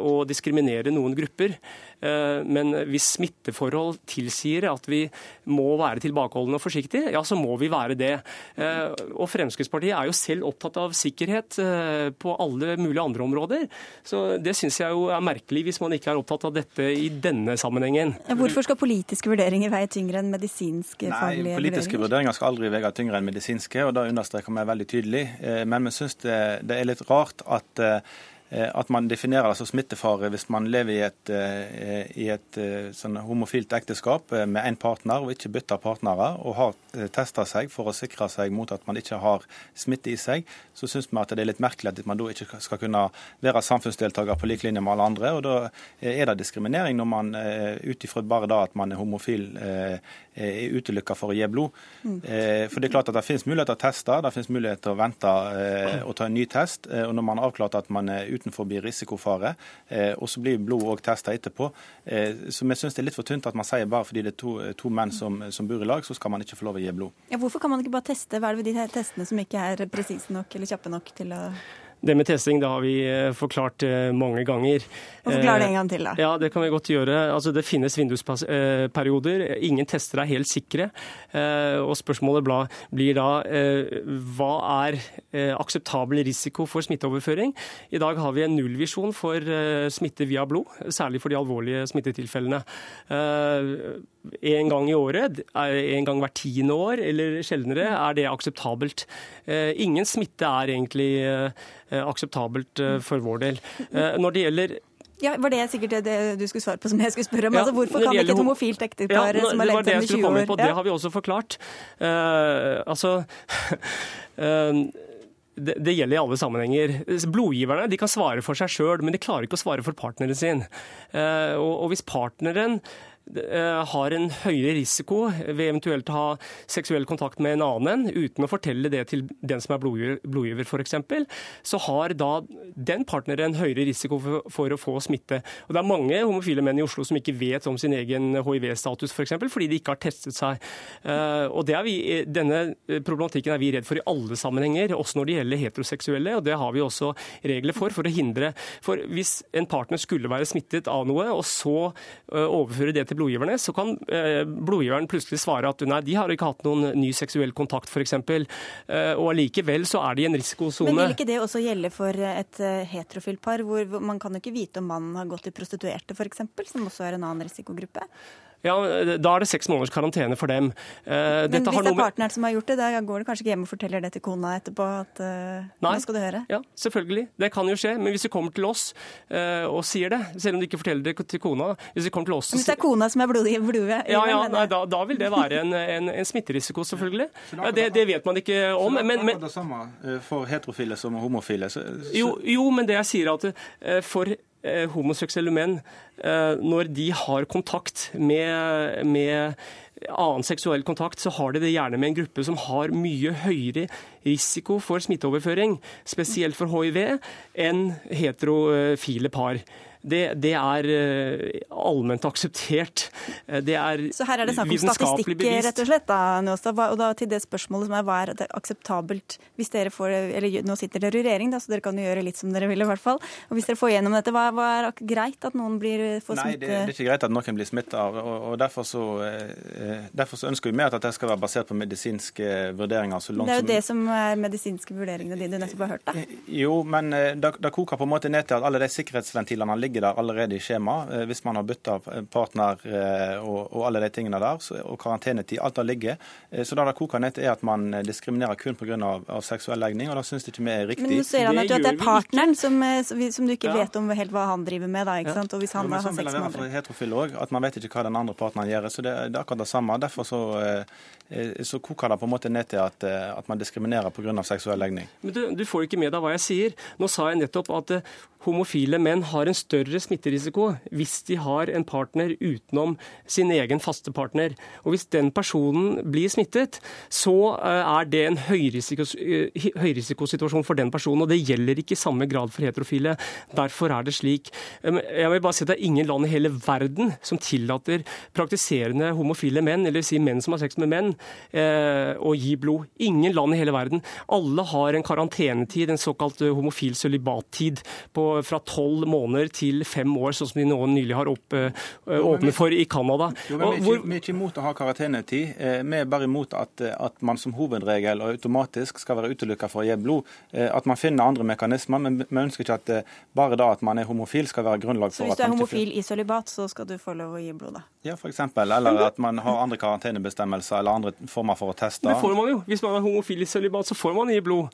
å diskriminere noen grupper. Eh, men hvis smitteforhold tilsier at vi må være tilbakeholdne og forsiktige, ja, så må vi være det. Eh, og Fremskrittspartiet er jo selv opptatt av sikkerhet eh, på alle mulige andre områder. Så det syns jeg jo er merkelig hvis man ikke er opptatt av dette i denne sammenhengen. Hvorfor skal politiske vurderinger veie tyngre enn medisinske faglige Nei, Politiske vurderinger skal aldri veie tyngre enn medisinske, og det understreker vi veldig tydelig. Men vi syns det, det er litt rart at Eh, at man definerer det som smittefare hvis man lever i et, eh, i et eh, sånn homofilt ekteskap med én partner og ikke bytter partnere, og har testa seg for å sikre seg mot at man ikke har smitte i seg, så syns vi at det er litt merkelig at man da ikke skal kunne være samfunnsdeltaker på lik linje med alle andre. og Da er det diskriminering når man ut ifra bare da at man er homofil er utelukka for å gi blod. Mm. For Det er klart at det finnes mulighet til å teste, det finnes mulighet til å vente og ta en ny test. og Når man har avklart at man er utenfor risikofare, eh, og så blir blod òg testa etterpå. Eh, så vi syns det er litt for tynt at man sier bare fordi det er to, to menn som, som, bor i lag, så skal man ikke få lov å gi blod. Ja, hvorfor kan man ikke bare teste? Hva er det ved de testene som ikke er presise nok eller kjappe nok til å det med testing det har vi eh, forklart eh, mange ganger. Forklar det en gang til, da. Eh, ja, Det kan vi godt gjøre. Altså, det finnes vindusperioder. Ingen tester er helt sikre. Og Spørsmålet blir da hva er akseptabel risiko for smitteoverføring? I dag har vi en nullvisjon for smitte via blod, særlig for de alvorlige smittetilfellene en gang i året, en gang hvert tiende år eller sjeldnere, er det akseptabelt. Eh, ingen smitte er egentlig eh, akseptabelt eh, for vår del. Når det gjelder ja, Var det sikkert det du skulle svare på som jeg skulle spørre om? Ja, altså, hvorfor kan ikke et homofilt ektepar ja, som har levd sammen i 20 år på, Det har vi også forklart. Uh, altså uh, det, det, gjelder i alle sammenhenger. Blodgiverne de kan svare for seg sjøl, men de klarer ikke å svare for partneren sin. Uh, og, og hvis partneren har en høyere risiko ved eventuelt å ha seksuell kontakt med en annen uten å fortelle det til den som er blodgiver, f.eks., så har da den partneren en høyere risiko for, for, å få smitte. Og Det er mange homofile menn i Oslo som ikke vet om sin egen hiv-status, f.eks., for eksempel, fordi de ikke har testet seg. Eh, og vi, Denne problematikken er vi redd for i alle sammenhenger, også når det gjelder heteroseksuelle. og Det har vi også regler for, for å hindre. For Hvis en partner skulle være smittet av noe, og så eh, overføre det til blodgiverne, så kan eh, blodgiveren plutselig svare at nei, de har ikke hatt noen ny seksuell kontakt f.eks. Eh, og allikevel så er de i en risikosone. Men vil ikke det også gjelde for et eh, heterofilt par, hvor man kan jo ikke vite om mannen har gått til prostituerte f.eks., som også er en annen risikogruppe? Ja, da er det seks måneders karantene for dem. Uh, Men hvis det er partneren som har gjort det, da går det kanskje ikke hjem og forteller det til kona etterpå? at uh, Nei. nå skal du høre? Ja, selvfølgelig. Det kan jo skje. Men hvis du kommer til oss uh, og sier det, selv om du ikke forteller det til kona Hvis du kommer til oss... Hvis det er kona som er blodig i blodet? Ja, ja nei, da, da, vil det være en, en, en smitterisiko, selvfølgelig. Ja, det, det, vet man ikke om. Så men, men, det samme for heterofile som homofile? Så, så... Jo, jo, men det jeg sier er at for homoseksuelle menn, eh, når de har kontakt med, med annen seksuell kontakt, så har de det gjerne med en gruppe som har mye høyere risiko for smitteoverføring, spesielt for hiv, enn heterofile par. Det, det, er uh, allment akseptert. Eh, det er Så her er det snakk om statistikk, rett og slett? Da, Nåstad. Og da til det spørsmålet som er hva er det akseptabelt hvis dere får Eller nå sitter dere i regjering, da, så dere kan jo gjøre litt som dere vil, i hvert fall. Og hvis dere får gjennom dette, hva, hva er greit at noen blir får Nei, det, det, er ikke greit at noen blir smitta. Og, og derfor, så, eh, derfor, så, ønsker vi mer at det skal være basert på medisinske vurderinger. Så langt det er jo som... det som er medisinske vurderingene dine du nettopp har hørt, da. Jo, men det koker på en måte ned til at alle de sikkerhetsventilene ligger ligger der allerede i skjemaet. Eh, hvis man har bytta partner eh, og, og, alle de tingene der, og karantenetid, alt der ligger. Eh, så det det koker ned til, er at man diskriminerer kun pga. Av seksuell legning, og det syns ikke vi er riktig. Men nå sier han at, det er partneren som, som, du ikke ja. vet om helt hva han driver med, da, ikke sant? Og hvis han jo, har sånn sex med andre. Heterofil òg, at man vet ikke hva den andre partneren gjør. Så det, det er akkurat det samme. Derfor så, så, koker det på en måte ned til at, at man diskriminerer pga. seksuell legning. Men du, du får ikke med deg hva jeg sier. Nå sa jeg nettopp at homofile menn har en større smitterisiko hvis de har en partner utenom sin egen faste partner. Og Hvis den personen blir smittet, så eh, er det en høyrisikos, høyrisikosituasjon for den personen. og Det gjelder ikke i samme grad for heterofile. Derfor er det slik. Jeg vil bare si at Det er ingen land i hele verden som tillater praktiserende homofile menn, eller si menn som har sex med menn, eh, å gi blod. Ingen land i hele verden. Alle har en karantenetid, en såkalt homofil sølibattid, fra tolv måneder til fem år, sånn som de nå nylig har opp, eh, åpnet for i Canada. Vi er ikke imot å ha karantenetid. Eh, vi er bare imot at, eh, at, man som hovedregel og automatisk skal være utelukka for å gi blod. At man finner andre mekanismer, men vi ønsker ikke at bare da at man er homofil skal være grunnlag for at man Så hvis du er homofil i sølibat, så skal du få lov å gi blod, da? Ja, f.eks. Eller at man har andre karantenebestemmelser eller andre former for å teste. Det får man jo. Hvis man er homofil i sølibat, så får man gi blod.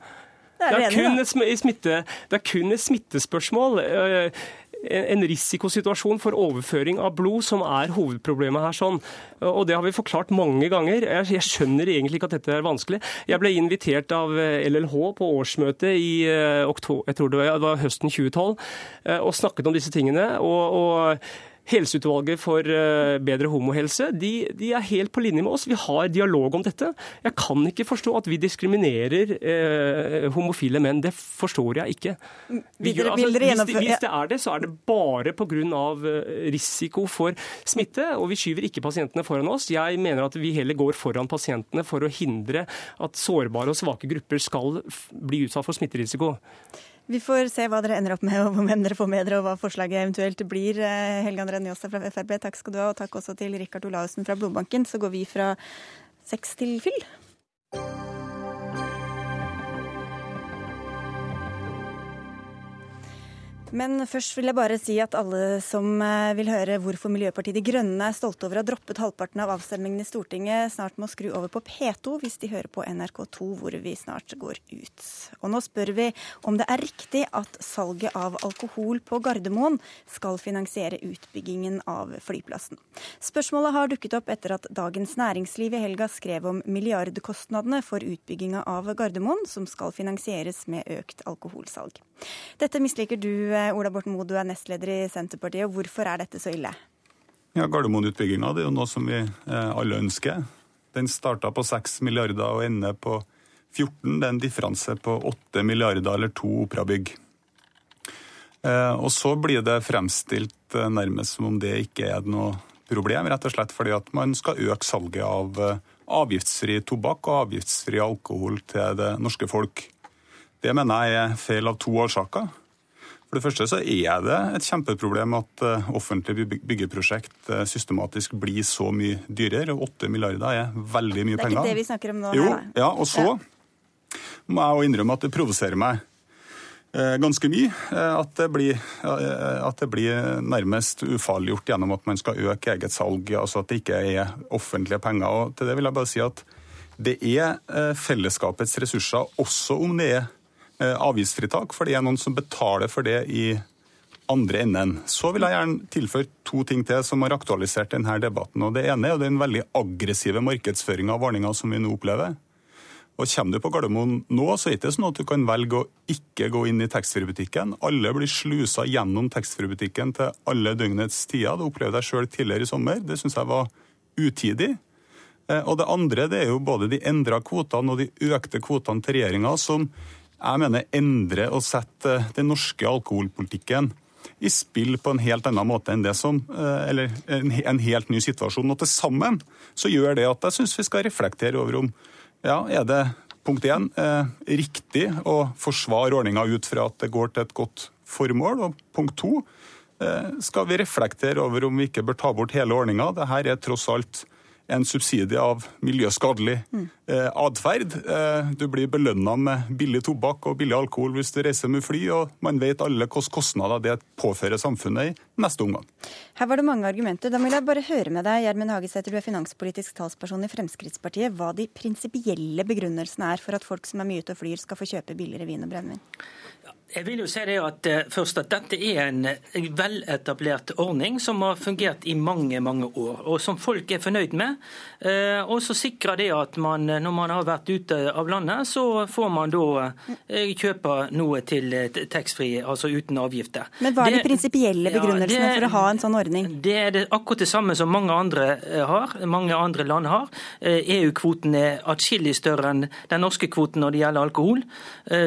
Det er, det er, smitte, det er kun et smittespørsmål. Eh, en risikosituasjon for overføring av blod som er hovedproblemet her. sånn. Og Det har vi forklart mange ganger. Jeg, skjønner egentlig ikke at dette er vanskelig. Jeg ble invitert av LLH på årsmøtet i eh, oktober, jeg tror det var, det var høsten 2012 eh, og snakket om disse tingene. og, og Helseutvalget for eh, bedre homohelse de, de, er helt på linje med oss. Vi har dialog om dette. Jeg kan ikke forstå at vi diskriminerer eh, homofile menn. Det forstår jeg ikke. Vi, altså, hvis, det, hvis, det er det, så er det bare pga. Eh, risiko for smitte. Og vi skyver ikke pasientene foran oss. Jeg mener at vi heller går foran pasientene for å hindre at sårbare og svake grupper skal bli utsatt for smitterisiko. Vi får se hva dere ender opp med, og hvem dere får med dere, og hva forslaget eventuelt blir. Eh, Helge André Njåstad fra Frp, takk skal du ha, og takk også til Rikard Olaussen fra Blodbanken. Så går vi fra seks til fyll. Men først vil jeg bare si at alle som eh, vil høre hvorfor Miljøpartiet De Grønne er stolte over å ha droppet halvparten av avstemningen i Stortinget, snart må skru over på P2 hvis de hører på NRK2, hvor vi snart går ut. Og nå spør vi om det er riktig at salget av alkohol på Gardermoen skal finansiere utbyggingen av flyplassen. Spørsmålet har dukket opp etter at Dagens Næringsliv i helga skrev om milliardkostnadene for utbygginga av Gardermoen, som skal finansieres med økt alkoholsalg. Dette misliker du Ola Borten Moe, du er nestleder i Senterpartiet. Hvorfor er dette så ille? Ja, Gardermoen-utbygginga er jo noe som vi eh, alle ønsker. Den starta på 6 milliarder og ender på 14. Det er en differanse på 8 milliarder eller to operabygg. Eh, og så blir det fremstilt nærmest som om det ikke er noe problem, rett og slett fordi at man skal øke salget av avgiftsfri tobakk og avgiftsfri alkohol til det norske folk. Det mener jeg er feil av to årsaker. For det første så er det et kjempeproblem at eh, offentlige byggeprosjekt eh, systematisk blir så mye dyrere. og 8 milliarder er veldig mye penger. Det er ikke det vi snakker om nå. Jo, ja, og så ja. må jeg jo innrømme at det provoserer meg eh, ganske mye. At det, blir, at det blir nærmest ufarliggjort gjennom at man skal øke eget salg. altså At det ikke er offentlige penger. og Til det vil jeg bare si at det er fellesskapets ressurser, også om det er avgiftsfritak, for det er noen som betaler for det i andre enden. Så vil jeg gjerne tilføre to ting til som har aktualisert denne debatten. og Det ene er den veldig aggressive markedsføringa av ordninga som vi nå opplever. Og Kommer du på Gardermoen nå, så er det ikke sånn at du kan velge å ikke gå inn i taxfree-butikken. Alle blir slusa gjennom taxfree-butikken til alle døgnets tider. Det opplevde jeg sjøl tidligere i sommer. Det syns jeg var utidig. Eh, og det andre det er jo både de endra kvotene og de økte kvotene til regjeringa, som jeg mener endre og sette den norske alkoholpolitikken i spill på en helt annen måte enn det som eh, Eller en helt ny situasjon. Og til sammen så gjør det at jeg syns vi skal reflektere over om ja, er det punkt én eh, riktig å forsvare ordninga ut fra at det går til et godt formål? Og punkt to eh, skal vi reflektere over om vi ikke bør ta bort hele ordninga? Dette er tross alt en subsidie av miljøskadelig eh, atferd. Eh, du blir belønna med billig tobakk og billig alkohol hvis du reiser med fly, og man vet alle hvilke kostnader det påfører samfunnet i neste omgang. Her var det mange argumenter. Da vil jeg bare høre med deg, Gjermund Hagesæter, du er finanspolitisk talsperson i Fremskrittspartiet, hva de prinsipielle begrunnelsene er for at folk som er mye ute og flyr, skal få kjøpe billigere vin og brennevin? Jeg vil jo si det at uh, først at Dette er en veletablert ordning som har fungert i mange mange år, og som folk er fornøyd med. Og så sikrer det at man, når man har vært ute av landet, så får man da uh, kjøpe noe til taxfree, altså uten avgifter. Men hva er de prinsipielle begrunnelsene ja, det, for å ha en sånn ordning? Det er det akkurat det samme som mange andre har, mange andre land har. EU-kvoten er atskillig større enn den norske kvoten når det gjelder alkohol.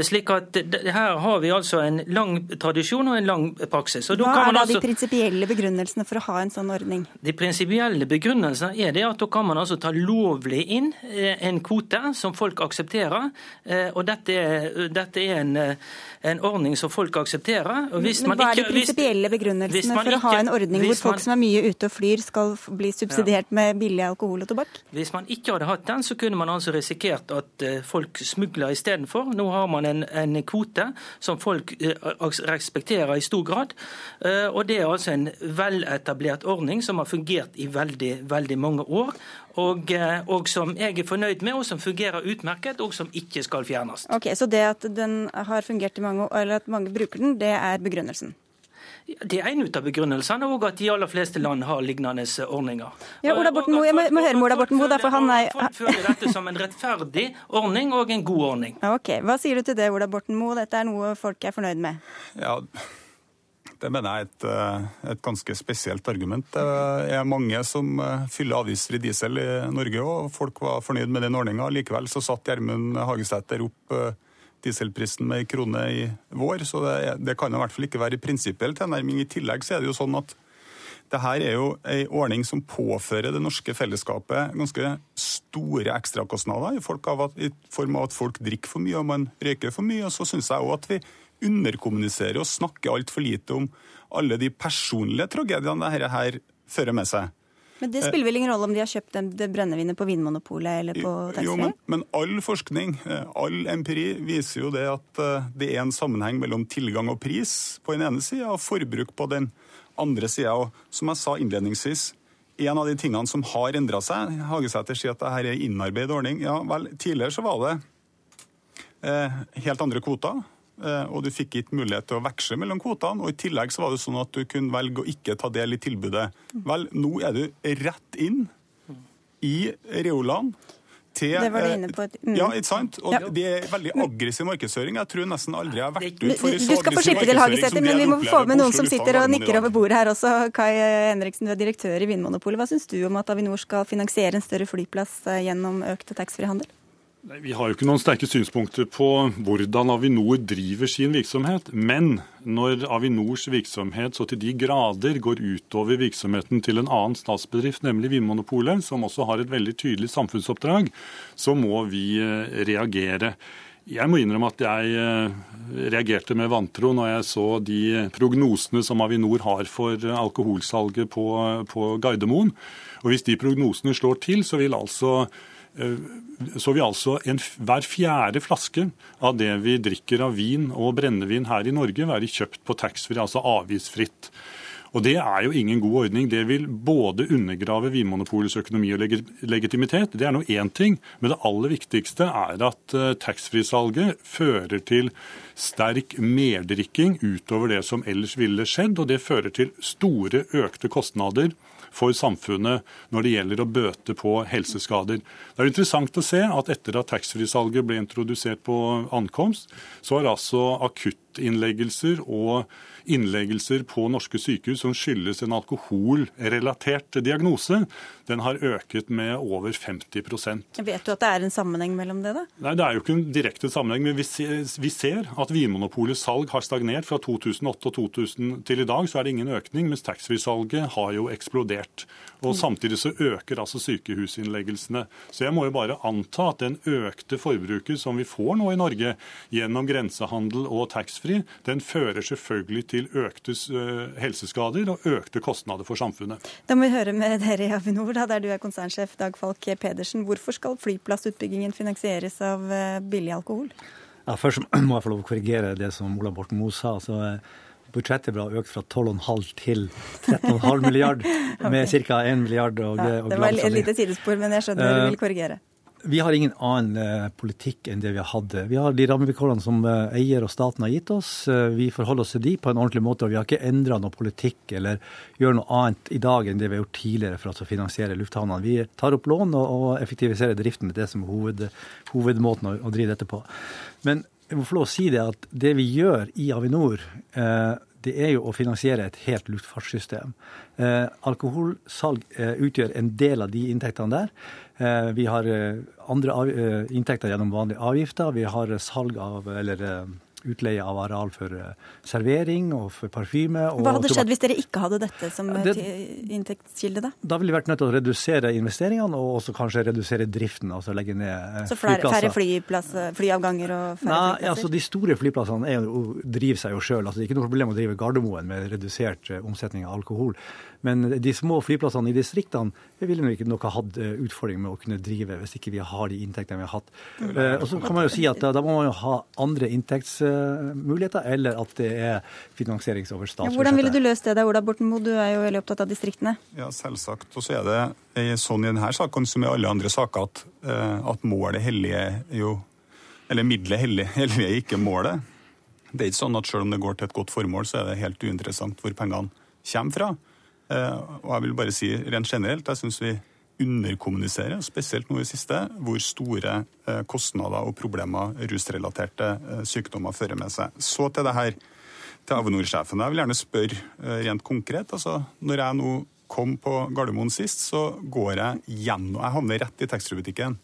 slik at her har vi altså en lang tradisjon og en lang praksis. Hva er da altså, de prinsipielle begrunnelsene for å ha en sånn ordning? De prinsipielle begrunnelsene er det at da kan man altså ta lovlig inn eh, en kvote som folk aksepterer. Eh, og dette er, dette er en, eh, en, ordning som folk aksepterer. Men hva er de prinsipielle begrunnelsene for å ha en ordning hvor folk man, som er mye ute og flyr, skal bli subsidiert ja. med billig alkohol og tobakk? Hvis man ikke hadde hatt den, så kunne man altså risikert at folk smugler istedenfor. Nå har man en, en kvote som folk eh, respekterer i stor grad. Eh, og Det er altså en veletablert ordning som har fungert i veldig, veldig mange år. Og, eh, og, som jeg er fornøyd med, og som fungerer utmerket, og som ikke skal fjernes. Ok, Så det at den har fungert i mange år, eller at mange bruker den, det er begrunnelsen? Det er en av begrunnelsene, og at de aller fleste land har lignende ordninger. Ja, Ola Borten Moe, Jeg må, må høre med Ola Borten Moe, derfor han er Folk føler dette som en rettferdig ordning og en god ordning. Ok, Hva sier du til det, Ola Borten Moe? Dette er noe folk er fornøyd med? Ja, det mener jeg er et, eh, et, ganske spesielt argument. Det er mange som fyller fyller avgiftsfri diesel i Norge, og folk var fornøyd med den ordninga. Likevel så satt Gjermund Hagesæter opp eh, dieselprisen med ei krone i vår, så det, det kan i hvert fall ikke være prinsipiell tilnærming. I tillegg så er det jo sånn at det her er jo ei ordning som påfører det norske fellesskapet ganske store ekstrakostnader i, i form av at folk drikker for mye og man røyker for mye. Og så syns jeg òg at vi underkommuniserer og snakker altfor lite om alle de personlige tragediene dette her fører med seg. Men det spiller vel ingen rolle om de har kjøpt det brennevinet på Vinmonopolet eller på taxfree? Jo, men, men, all forskning, eh, all empiri, viser jo det at eh, det er en sammenheng mellom tilgang og pris på den ene sida, og forbruk på den andre sida. Som jeg sa innledningsvis, en av de tingene som har endra seg Hagesæter sier at dette er en innarbeidet ordning. Ja vel, tidligere så var det eh, helt andre kvoter. Eh, og du fikk ikke mulighet til å veksle mellom kvotene. Og i tillegg så var det sånn at du kunne velge å ikke ta del i tilbudet. Vel, nå er du rett inn i Reolan. Til, det var du inne på. Mm. Ja, ikke sant? Og ja. Det er veldig aggressiv markedsføring. Jeg tror nesten aldri jeg har vært ut for så Du skal få slippe til, Hagesæter, men vi må få med noen som sitter og nikker over bordet her også. Kai Henriksen, du er direktør i Vinmonopolet. Hva syns du om at Avinor skal finansiere en større flyplass eh, gjennom økt taxfree-handel? Vi har jo ikke noen sterke synspunkter på hvordan Avinor driver sin virksomhet. Men når Avinors virksomhet så til de grader går utover virksomheten til en annen statsbedrift, nemlig Vinmonopolet, som også har et veldig tydelig samfunnsoppdrag, så må vi eh, reagere. Jeg må innrømme at jeg eh, reagerte med vantro når jeg så de prognosene som Avinor har for alkoholsalget på, på Gardermoen. Og Hvis de prognosene slår til, så vil altså Eh, så vil altså en, hver fjerde flaske av det vi drikker av vin og brennevin her i Norge, være kjøpt på taxfree, altså avgiftsfritt. Og Det er jo ingen god ordning. Det vil både undergrave Vinmonopolets økonomi og legitimitet. Det er nå én ting, men det aller viktigste er at eh, taxfree-salget fører til sterk merdrikking utover det som ellers ville skjedd. Og det fører til store økte kostnader for samfunnet når det gjelder å bøte på helseskader. Det er interessant å se at etter at taxfree-salget ble introdusert på ankomst, så har altså akuttinnleggelser og innleggelser på norske sykehus som skyldes en alkoholrelatert diagnose, den har øket med over 50% Vet du at det er en sammenheng mellom det? da? Nei, Det er jo ikke en direkte sammenheng, men vi ser, at Vinmonopolets salg har stagnert. Fra 2008 og 2000 til i dag så er det ingen økning, mens taxfree-salget har jo eksplodert. Og Samtidig så øker altså sykehusinnleggelsene. Så jeg må jo bare anta at den økte forbruket som vi får nå i Norge gjennom grensehandel og taxfree, den fører selvfølgelig til økte eh, helseskader og økte kostnader for samfunnet. Da må vi høre med dere i Avinor, da, der du er konsernsjef Dag Falk Pedersen. Hvorfor skal flyplassutbyggingen finansieres av eh, billig alkohol? Ja, først må jeg få lov å korrigere det som Ola Borten Moe sa. Så eh, budsjettet ble økt fra 12,5 til 13,5 milliard, med ca. 1 milliard. Og, ja, det var et lite sidespor, men jeg skjønner du vil korrigere. Vi har ingen annen eh, politikk enn det vi har hatt. Vi har de rammevilkårene som eh, eier og staten har gitt oss. Eh, vi forholder oss til de på en ordentlig måte. og Vi har ikke endra noe politikk eller gjør noe annet i dag enn det vi har gjort tidligere for å finansiere lufthavnene. Vi tar opp lån og effektiviserer driften. med Det som hoved, hovedmåten å, drive dette på. Men jeg må få lov å si det at det vi gjør i Avinor, det er jo å finansiere et helt luftfartssystem. alkoholsalg utgjør en del av de inntektene der. Eh, vi har eh, andre eh, inntekter gjennom vanlige avgifter. Vi har salg av, eller utleie av areal for servering og for parfyme. Og Hva hadde skjedd hvis dere ikke hadde dette som det, inntektskilde? Da Da ville vi vært nødt til å redusere investeringene og også kanskje redusere driften. altså legge ned flyplasser. Så flere, færre flyavganger og færre Nei, flyplasser? Altså, de store flyplassene er, driver seg jo sjøl. Altså, det er ikke noe problem å drive Gardermoen med redusert omsetning av alkohol. Men de små flyplassene i distriktene ville nok ikke hatt utfordring med å kunne drive hvis ikke vi har de inntektene vi har hatt. Mm. Og så kan man jo si at da må man jo ha andre inntektsmuligheter, eller at det er finansierings over statsbudsjettet. Ja, hvordan ville du løst det da, Ola Borten Moe? Du er jo veldig opptatt av distriktene. Ja, selvsagt. Og så er det sånn i denne saken som i alle andre saker at, eh, at målet hellige jo Eller middelet hellige, hellige ikke målet. Det er ikke sånn at selv om det går til et godt formål, så er det helt uinteressant hvor pengene kommer fra. Eh, og jeg vil bare si rent generelt, jeg syns vi underkommuniserer, spesielt nå i siste, hvor store eh, kostnader og problemer rusrelaterte eh, sykdommer fører med seg. Så til det her til Avinor-sjefen. Jeg vil gjerne spørre rent konkret. altså Når jeg nå kom på Gardermoen sist, så går jeg gjennom Jeg havner rett i taxfree-butikken.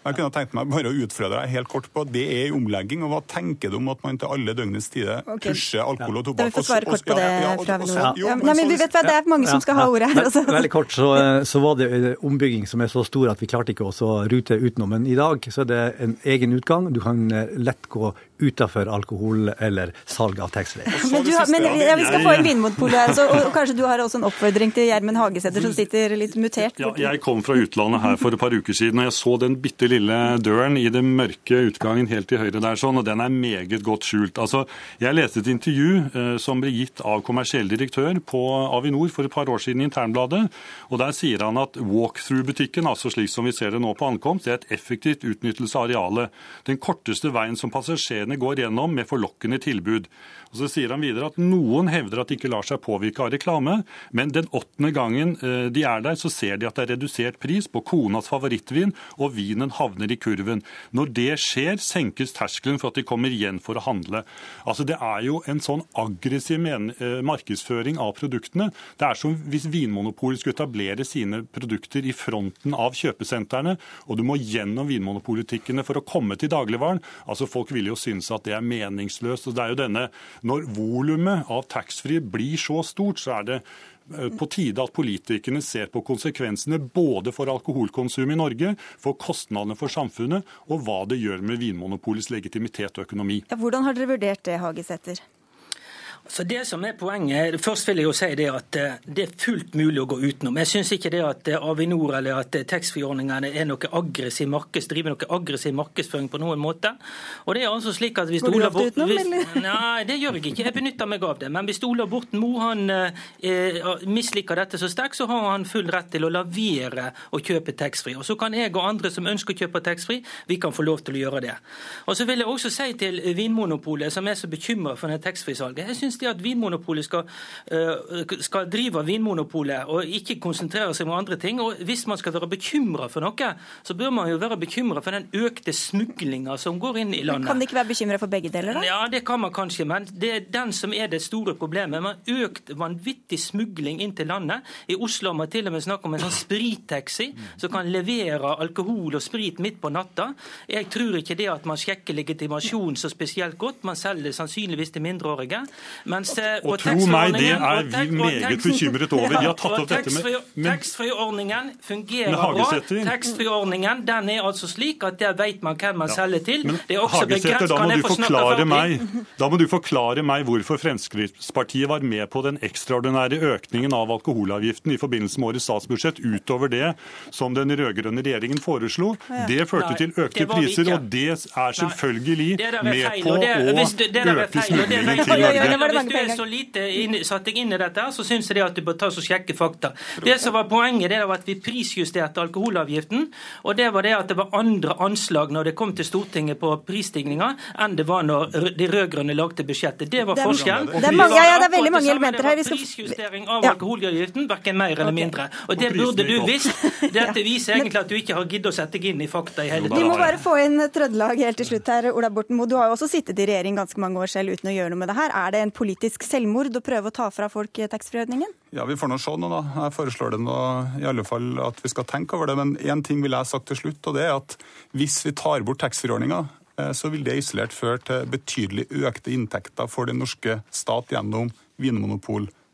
Jeg kunne tenkt meg bare å utfordre deg helt kort på det er omlegging. og Hva tenker du om at man til alle døgnets tider okay. pusher alkohol og tobakk? Da vi får svare kort på det fra Avinor. Vi vet hva, Det er mange som skal ha ordet her. Altså. Veldig kort, så, så, var det ombygging som er så stor at vi klarte ikke å rute utenom. Men i dag så er det en egen utgang. Du kan eh, lett gå utafor alkohol eller salg av taxfree. Men, men ja, vi skal få en Vinmonopolet her, så, og kanskje du har også en oppfordring til Gjermund Hagesæter som sitter litt mutert? Ja, jeg kom fra utlandet her for et par uker siden, og jeg så den bitte lille døren i den mørke utgangen helt til høyre der, sånn, og den er meget godt skjult. Altså, jeg leste et intervju eh, som ble gitt av kommersiell direktør på Avinor for et par år siden i Internbladet, og der sier han at walkthrough-butikken, altså slik som vi ser det nå på ankomst, er et effektivt utnyttelse av arealet. Den korteste veien som passasjerene mediene går gjennom med forlokkende tilbud. Og Så sier han videre at noen hevder at de ikke lar seg påvirke av reklame, men den åttende gangen eh, de er der, så ser de at det er redusert pris på konas favorittvin, og vinen havner i kurven. Når det skjer, senkes terskelen for at de kommer igjen for å handle. Altså Det er jo en sånn aggressiv eh, markedsføring av produktene. Det er som hvis Vinmonopolet skulle etablere sine produkter i fronten av kjøpesentrene, og du må gjennom vinmonopolitikkene for å komme til dagligvaren. Altså Folk vil jo synes at det er meningsløst. og det er jo denne når volumet av taxfree blir så stort, så er det eh, på tide at politikerne ser på konsekvensene både for alkoholkonsum i Norge, for kostnadene for samfunnet og hva det gjør med Vinmonopolets legitimitet og økonomi. Ja, hvordan har dere vurdert det, Hagesæter? Så det som er poenget, Først vil jeg jo si det at eh, det er fullt mulig å gå utenom. Jeg syns ikke det at eh, Avinor eller at eh, taxfree-ordningene er noe aggressiv markeds, driver noe aggressiv markedsføring på noen måte. Og det er altså slik at hvis Går du ofte utenom, eller? Nei, det gjør jeg ikke. Jeg benytter meg av det. Men hvis Ola Borten Moe han eh, misliker dette så sterkt, så har han full rett til å la være å kjøpe taxfree. Og så kan jeg og andre som ønsker å kjøpe taxfree, vi kan få lov til å gjøre det. Og så vil jeg også si til Vinmonopolet, som er så bekymra for taxfree-salget. jeg synes det at Vinmonopolet skal, skal drive Vinmonopolet og ikke konsentrere seg om andre ting. og Hvis man skal være bekymra for noe, så bør man jo være bekymra for den økte smuglinga som går inn i landet. Men kan de ikke være bekymra for begge deler, da? Ja, det kan man kanskje, men det er den som er det store problemet. Man har økt vanvittig smugling inn til landet. I Oslo har man til og med snakk om en sånn sprittaxi som kan levere alkohol og sprit midt på natta. Jeg tror ikke det at man sjekker legitimasjon så spesielt godt. Man selger sannsynligvis til mindreårige. Mens, og, og, og tro meg, det er vi meget bekymret over. Vi har tatt opp dette med Taxfree-ordningen fungerer bra. Taxfree-ordningen den er altså slik at der vet man hvem man selger til. Det er også begrenset. Da må, du forklare meg, da må du forklare meg hvorfor Fremskrittspartiet var med på den ekstraordinære økningen av alkoholavgiften i forbindelse med årets statsbudsjett utover det som den rød-grønne regjeringen foreslo. Det førte til økte priser, og det er selvfølgelig med på å øke smuglingen til Norge. Hvis du er så lite satt deg inn i dette, så syns jeg at du bør ta og sjekke fakta. Det som var Poenget det var at vi prisjusterte alkoholavgiften. og det var det at det var andre anslag når det kom til Stortinget på prisstigninga, enn det var når de rød-grønne lagde budsjettet. Det var forskjellen. Det er, mange, ja, det er veldig mange elementer her. Vi skal... Prisjustering av ja. alkoholavgiften, verken mer eller mindre. Og det burde du visst. Dette viser egentlig at du ikke har giddet å sette deg inn i fakta i hele tatt. Vi må bare få inn Trøndelag helt til slutt her. Ola Borten Moe, du har jo også sittet i regjering ganske mange år selv uten å gjøre noe med det her. Er det en politisk selvmord å prøve å ta fra folk taxfree-ordningen? Ja, vi får nå se nå, da. Jeg foreslår det nå i alle fall at vi skal tenke over det. Men én ting vil jeg sagt til slutt, og det er at hvis vi tar bort taxfree-ordninga, så vil det isolert føre til betydelig økte inntekter for den norske stat gjennom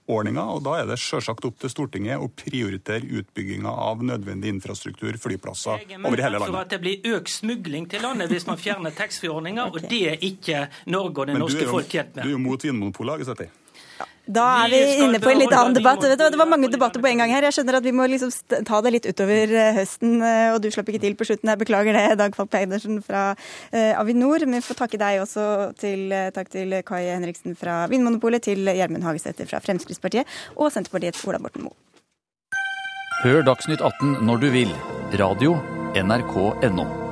vinmonopolordninga. Og da er det sjølsagt opp til Stortinget å prioritere utbygginga av nødvendig infrastruktur, flyplasser over hele landet. Jeg er for at det blir økt smugling til landet hvis man fjerner taxfree-ordninga, okay. og det er ikke Norge og det norske folk tjent med. Du er jo mot Vinmonopolet, Agesæter? Da er vi inne på en litt annen debatt. Det var mange debatter på en gang her. Jeg skjønner at vi må liksom ta det litt utover eh, høsten, eh, og du slapp ikke til på slutten. Jeg beklager det, Dag Falk Pedersen fra eh, Avinor. Men vi får takke deg også til, takk til Kai Henriksen fra Vinmonopolet, til Gjermund Hagesæter fra Fremskrittspartiet og Senterpartiets Ola Borten Moe. Hør Dagsnytt 18 når du vil. Radio NRK.no.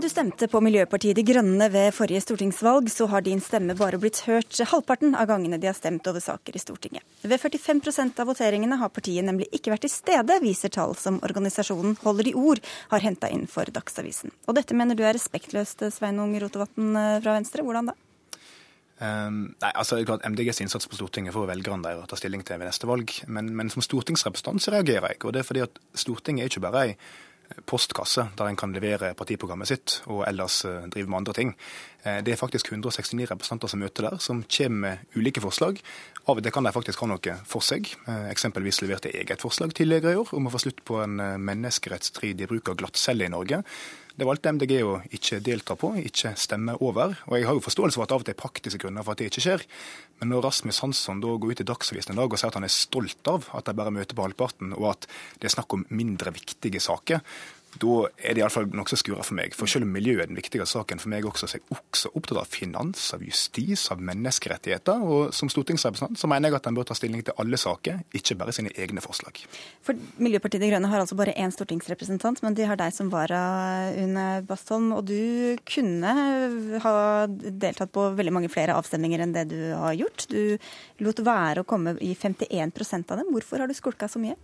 Om du stemte på Miljøpartiet De Grønne ved forrige stortingsvalg, så har din stemme bare blitt hørt halvparten av gangene de har stemt over saker i Stortinget. Ved 45% av voteringene har partiet nemlig ikke vært til stede, viser tall som organisasjonen Holder i ord har henta inn for Dagsavisen. Og dette mener du er respektløst, Sveinung Rotevatn fra Venstre. Hvordan da? Um, nei, altså, MDGs innsats på Stortinget får velgerne der å ta stilling til ved neste valg. Men, men som stortingsrepresentant så reagerer jeg. og det er fordi at Stortinget er ikke bare ei postkasse der en kan levere partiprogrammet sitt og ellers drive med andre ting. Det er faktisk 169 representanter som møter der, som kommer med ulike forslag. Av og til kan de faktisk ha noe for seg. Eksempelvis leverte jeg et forslag tidligere i år om å få slutt på en menneskerettsstridig bruk av glattcelle i Norge. Det valgte MDG å ikke delta på, ikke stemme over. Og jeg har jo forståelse for at av og til er praktiske grunner for at det ikke skjer. Men når Rasmus Hansson da går ut i Dagsavisen en dag og sier at han er stolt av at de bare møter på halvparten, og at det er snakk om mindre viktige saker, da er det iallfall nokså skura for meg. For selv om miljøet er den viktige saken for meg også, så er jeg også opptatt av finans, av justis, av menneskerettigheter. Og som stortingsrepresentant så mener jeg at en bør ta stilling til alle saker, ikke bare sine egne forslag. For Miljøpartiet De Grønne har altså bare én stortingsrepresentant, men de har deg som vara, Une Bastholm. Og du kunne ha deltatt på veldig mange flere avstemninger enn det du har gjort. Du lot være å komme i 51% av dem. Hvorfor har du skulka så mye?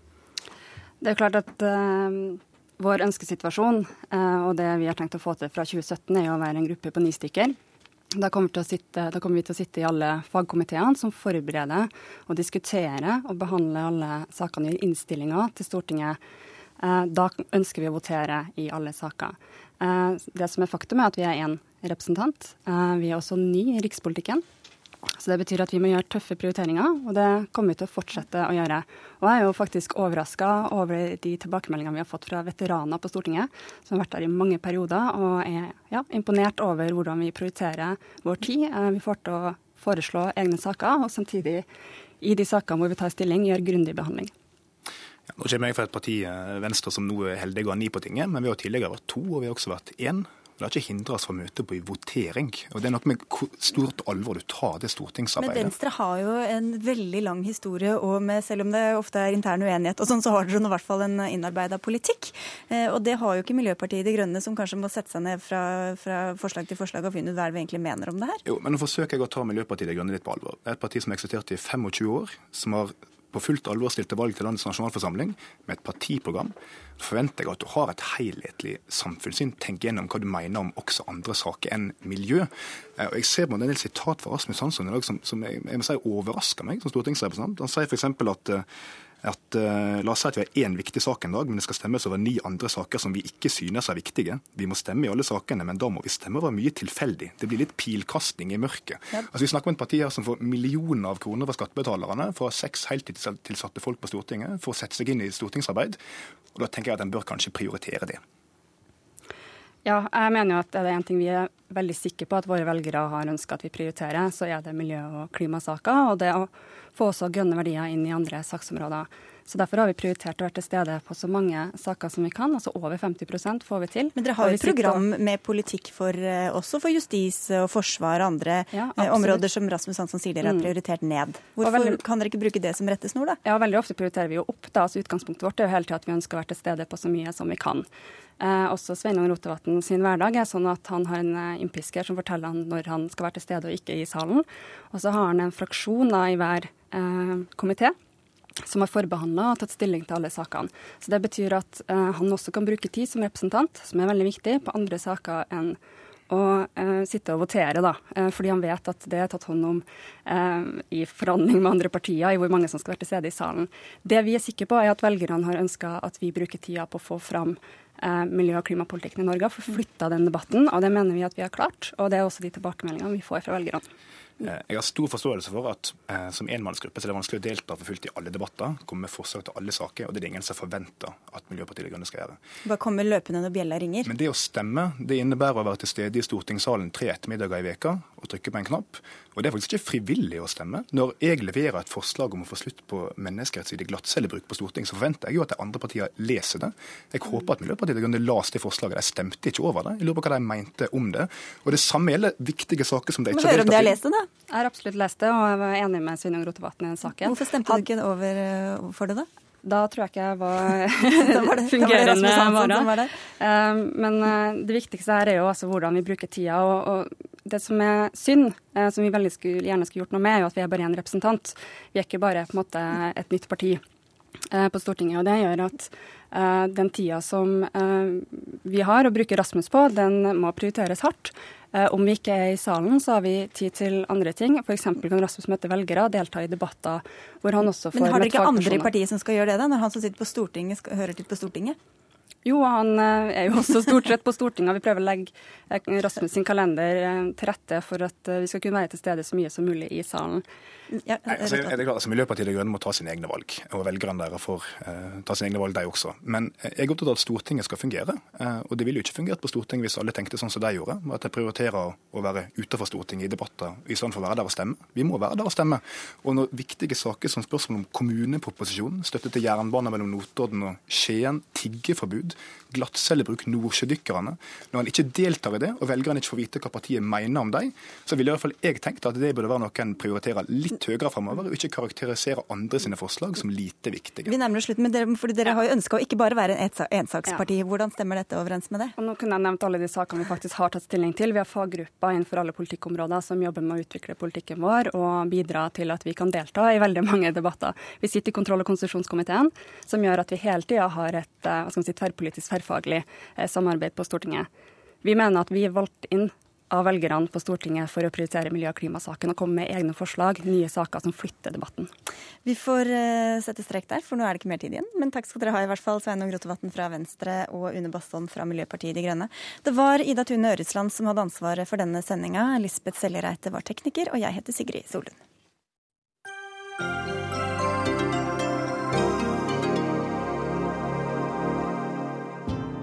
Det er jo klart at uh vår ønskesituasjon eh, og det vi har tenkt å få til fra 2017, er å være en gruppe på ni stykker. Da kommer, sitte, da kommer, vi til å sitte i alle fagkomiteene som forbereder og diskuterer og behandler alle sakene i innstillinga til Stortinget. Eh, da ønsker vi å votere i alle saker. Eh, det som er faktum, er at vi er én representant. Vi er også ny i rikspolitikken. Så Det betyr at vi må gjøre tøffe prioriteringer, og det kommer vi til å fortsette å gjøre. Og Jeg er jo faktisk overraska over de tilbakemeldingene vi har fått fra veteraner på Stortinget, som har vært der i mange perioder, og er ja, imponert over hvordan vi prioriterer vår tid. Eh, vi får til å foreslå egne saker, og samtidig, i de sakene hvor vi tar stilling, gjør grundig behandling. Ja, nå kommer jeg fra et parti, eh, Venstre, som nå er heldig å ha ni på tinget, men vi har tidligere vært to, og vi har også vært én. Har ikke hindra oss fra møtet møte på i votering. Og Det er noe med hvor stort alvor du tar det stortingsarbeidet. Men Venstre har jo en veldig lang historie, og med, selv om det ofte er intern uenighet, og sånn, så har dere i hvert fall en innarbeida politikk. Eh, og det har jo ikke Miljøpartiet De Grønne, som kanskje må sette seg ned fra, fra forslag til forslag og finne ut hva vi egentlig mener om det her. Jo, men nå forsøker jeg å ta Miljøpartiet De Grønne litt på alvor. Det er et parti som har eksistert i 25 år, som har på fullt alvor stilte valg til landets nasjonalforsamling med et partiprogram, forventer jeg at du har et helhetlig samfunnssyn. Tenk gjennom hva du mener om også andre saker enn miljø. Eh, og Jeg ser på en del sitat fra Rasmus Hansson i dag som, som jeg, jeg må si overrasker meg som stortingsrepresentant. Han sier f.eks. at uh, at uh, La oss si at vi har én viktig sak en dag, men det skal stemmes over ni andre saker som vi ikke synes er viktige. Vi må stemme i alle sakene, men da må vi stemme over mye tilfeldig. Det blir litt pilkasting i mørket. Ja. Altså, vi snakker om et parti her som får millioner av kroner fra skattebetalerne for seks heltidstilsatte folk på Stortinget for å sette seg inn i stortingsarbeid. Og Da tenker jeg at en bør kanskje prioritere det. Ja, jeg mener jo at det er en ting vi er veldig sikre på at våre velgere har ønska at vi prioriterer, så er det miljø- og klimasaker. Og det å få også grønne verdier inn i andre saksområder. Så Derfor har vi prioritert å være til stede på så mange saker som vi kan. altså Over 50% får vi til. Men dere har jo et program med politikk for, eh, også for justis og forsvar og andre ja, eh, områder som Rasmus Hansson sier dere har mm. prioritert ned. Hvorfor veldig, kan dere ikke bruke det som rettesnor, da? Ja, Veldig ofte prioriterer vi jo opp. da, altså Utgangspunktet vårt er jo hele tida at vi ønsker å være til stede på så mye som vi kan. Eh, også Sveinung Rotevatn sin hverdag er sånn at han har en eh, innpisker som forteller han når han skal være til stede og ikke i salen. Og så har han en fraksjon da, i hver eh, komité som har forbehandla og tatt stilling til alle sakene. Så Det betyr at eh, han også kan bruke tid som representant, som er veldig viktig, på andre saker enn å eh, sitte og votere, da. Eh, fordi han vet at det er tatt hånd om eh, i forhandling med andre partier, i hvor mange som skal være til stede i salen. Det vi er sikre på, er at velgerne har ønska at vi bruker tida på å få fram eh, miljø- og klimapolitikken i Norge, for flytta den debatten. Og det mener vi at vi har klart. Og det er også de tilbakemeldingene vi får fra velgerne. Eh, jeg har stor forståelse for at eh, som enmannsgruppe så er det vanskelig å delta for fullt i alle debatter, komme med forslag til alle saker, og det er det ingen som forventer at Miljøpartiet De Grønne skal gjøre. Bare komme løpende når bjella ringer? Men det å stemme, det innebærer å være til stede i stortingssalen tre ettermiddager i veka og trykke på en knapp. Og det er faktisk ikke frivillig å stemme. Når jeg leverer et forslag om å få slutt på menneskerettsstridig glattcellebruk på Stortinget, så forventer jeg jo at de andre partiene leser det. Jeg håper at Miljøpartiet De Grønne leste det forslaget. De stemte ikke over det. Jeg lurer på hva de mente om det. Og det samme gjelder viktige saker som de ikke har deltatt i. Høre om de har lest det, da. Jeg har absolutt lest det, og jeg var enig med Sveinung Rotevatn i den saken. Hvorfor stemte du ikke over eh, for det, da? Da tror jeg ikke jeg var, var det, fungerende vara. Um, men uh, det viktigste her er jo altså hvordan vi bruker tida. Og, og det som er synd, eh, som vi veldig skulle, gjerne skulle gjort noe med, er jo at vi er bare én representant. Vi er ikke bare på en måte et nytt parti eh, på Stortinget. og Det gjør at den tida som vi har å bruke Rasmus på, den må prioriteres hardt. Eh, om vi ikke er i salen, så har vi tid til andre ting. F.eks. kan Rasmus møte velgere, og delta i debatter hvor han også får Men har dere ikke andre i partiet som skal gjøre det, da, når han som sitter på Stortinget, skal, hører til på Stortinget? Jo, han eh, er jo også stort sett på Stortinget. Vi prøver å legge eh, Rasmus sin kalender til rette for at vi skal kunne være til stede så mye som mulig i salen. Ja, altså, er det klart, altså, Miljøpartiet De Grønne må ta sine egne valg, og velgerne deres får uh, ta sine egne valg, de også. Men jeg er opptatt av at Stortinget skal fungere. Uh, og det ville jo ikke fungert på Stortinget hvis alle tenkte sånn som de gjorde, at de prioriterer å være utenfor Stortinget i debatter i stedet for å være der og stemme. Vi må være der og stemme. Og når viktige saker som spørsmål om kommuneproposisjonen, støtte til jernbane mellom Notodden og Skien, tiggeforbud, glattcellebruk, nordsjødykkerne Når han ikke deltar i det, og velgerne ikke får vite hva partiet mener om dem, så ville i hvert fall jeg tenkt at det burde være noe en prioriterer litt høyere framover, og ikke karakterisere andre sine forslag som lite viktige. Vi nærmer oss slutten, men dere, fordi dere har jo ønska å ikke bare være en ensaksparti. Hvordan stemmer dette overens med det? Og nå kunne jeg nevnt alle de sakene vi faktisk har tatt stilling til. Vi har faggrupper innenfor alle politikkområder som jobber med å utvikle politikken vår og bidra til at vi kan delta i veldig mange debatter. Vi sitter i kontroll- og konstitusjonskomiteen, som gjør at vi hele tida har et eh, si, tverrpolitisk, tverrfaglig eh, samarbeid på Stortinget. Vi mener at vi er valgt inn av velgerne på Stortinget for å prioritere miljø- og klimasaken og komme med egne forslag, nye saker som flytter debatten. Vi får uh, sette strek der, for nå er det ikke mer tid igjen. Men takk skal dere ha i hvert fall, Sveinung Rotevatn fra Venstre og Une Bastholm fra Miljøpartiet De Grønne. Det var Ida Tune Øretsland som hadde ansvaret for denne sendinga. Lisbeth Seljereite var tekniker, og jeg heter Sigrid Solund.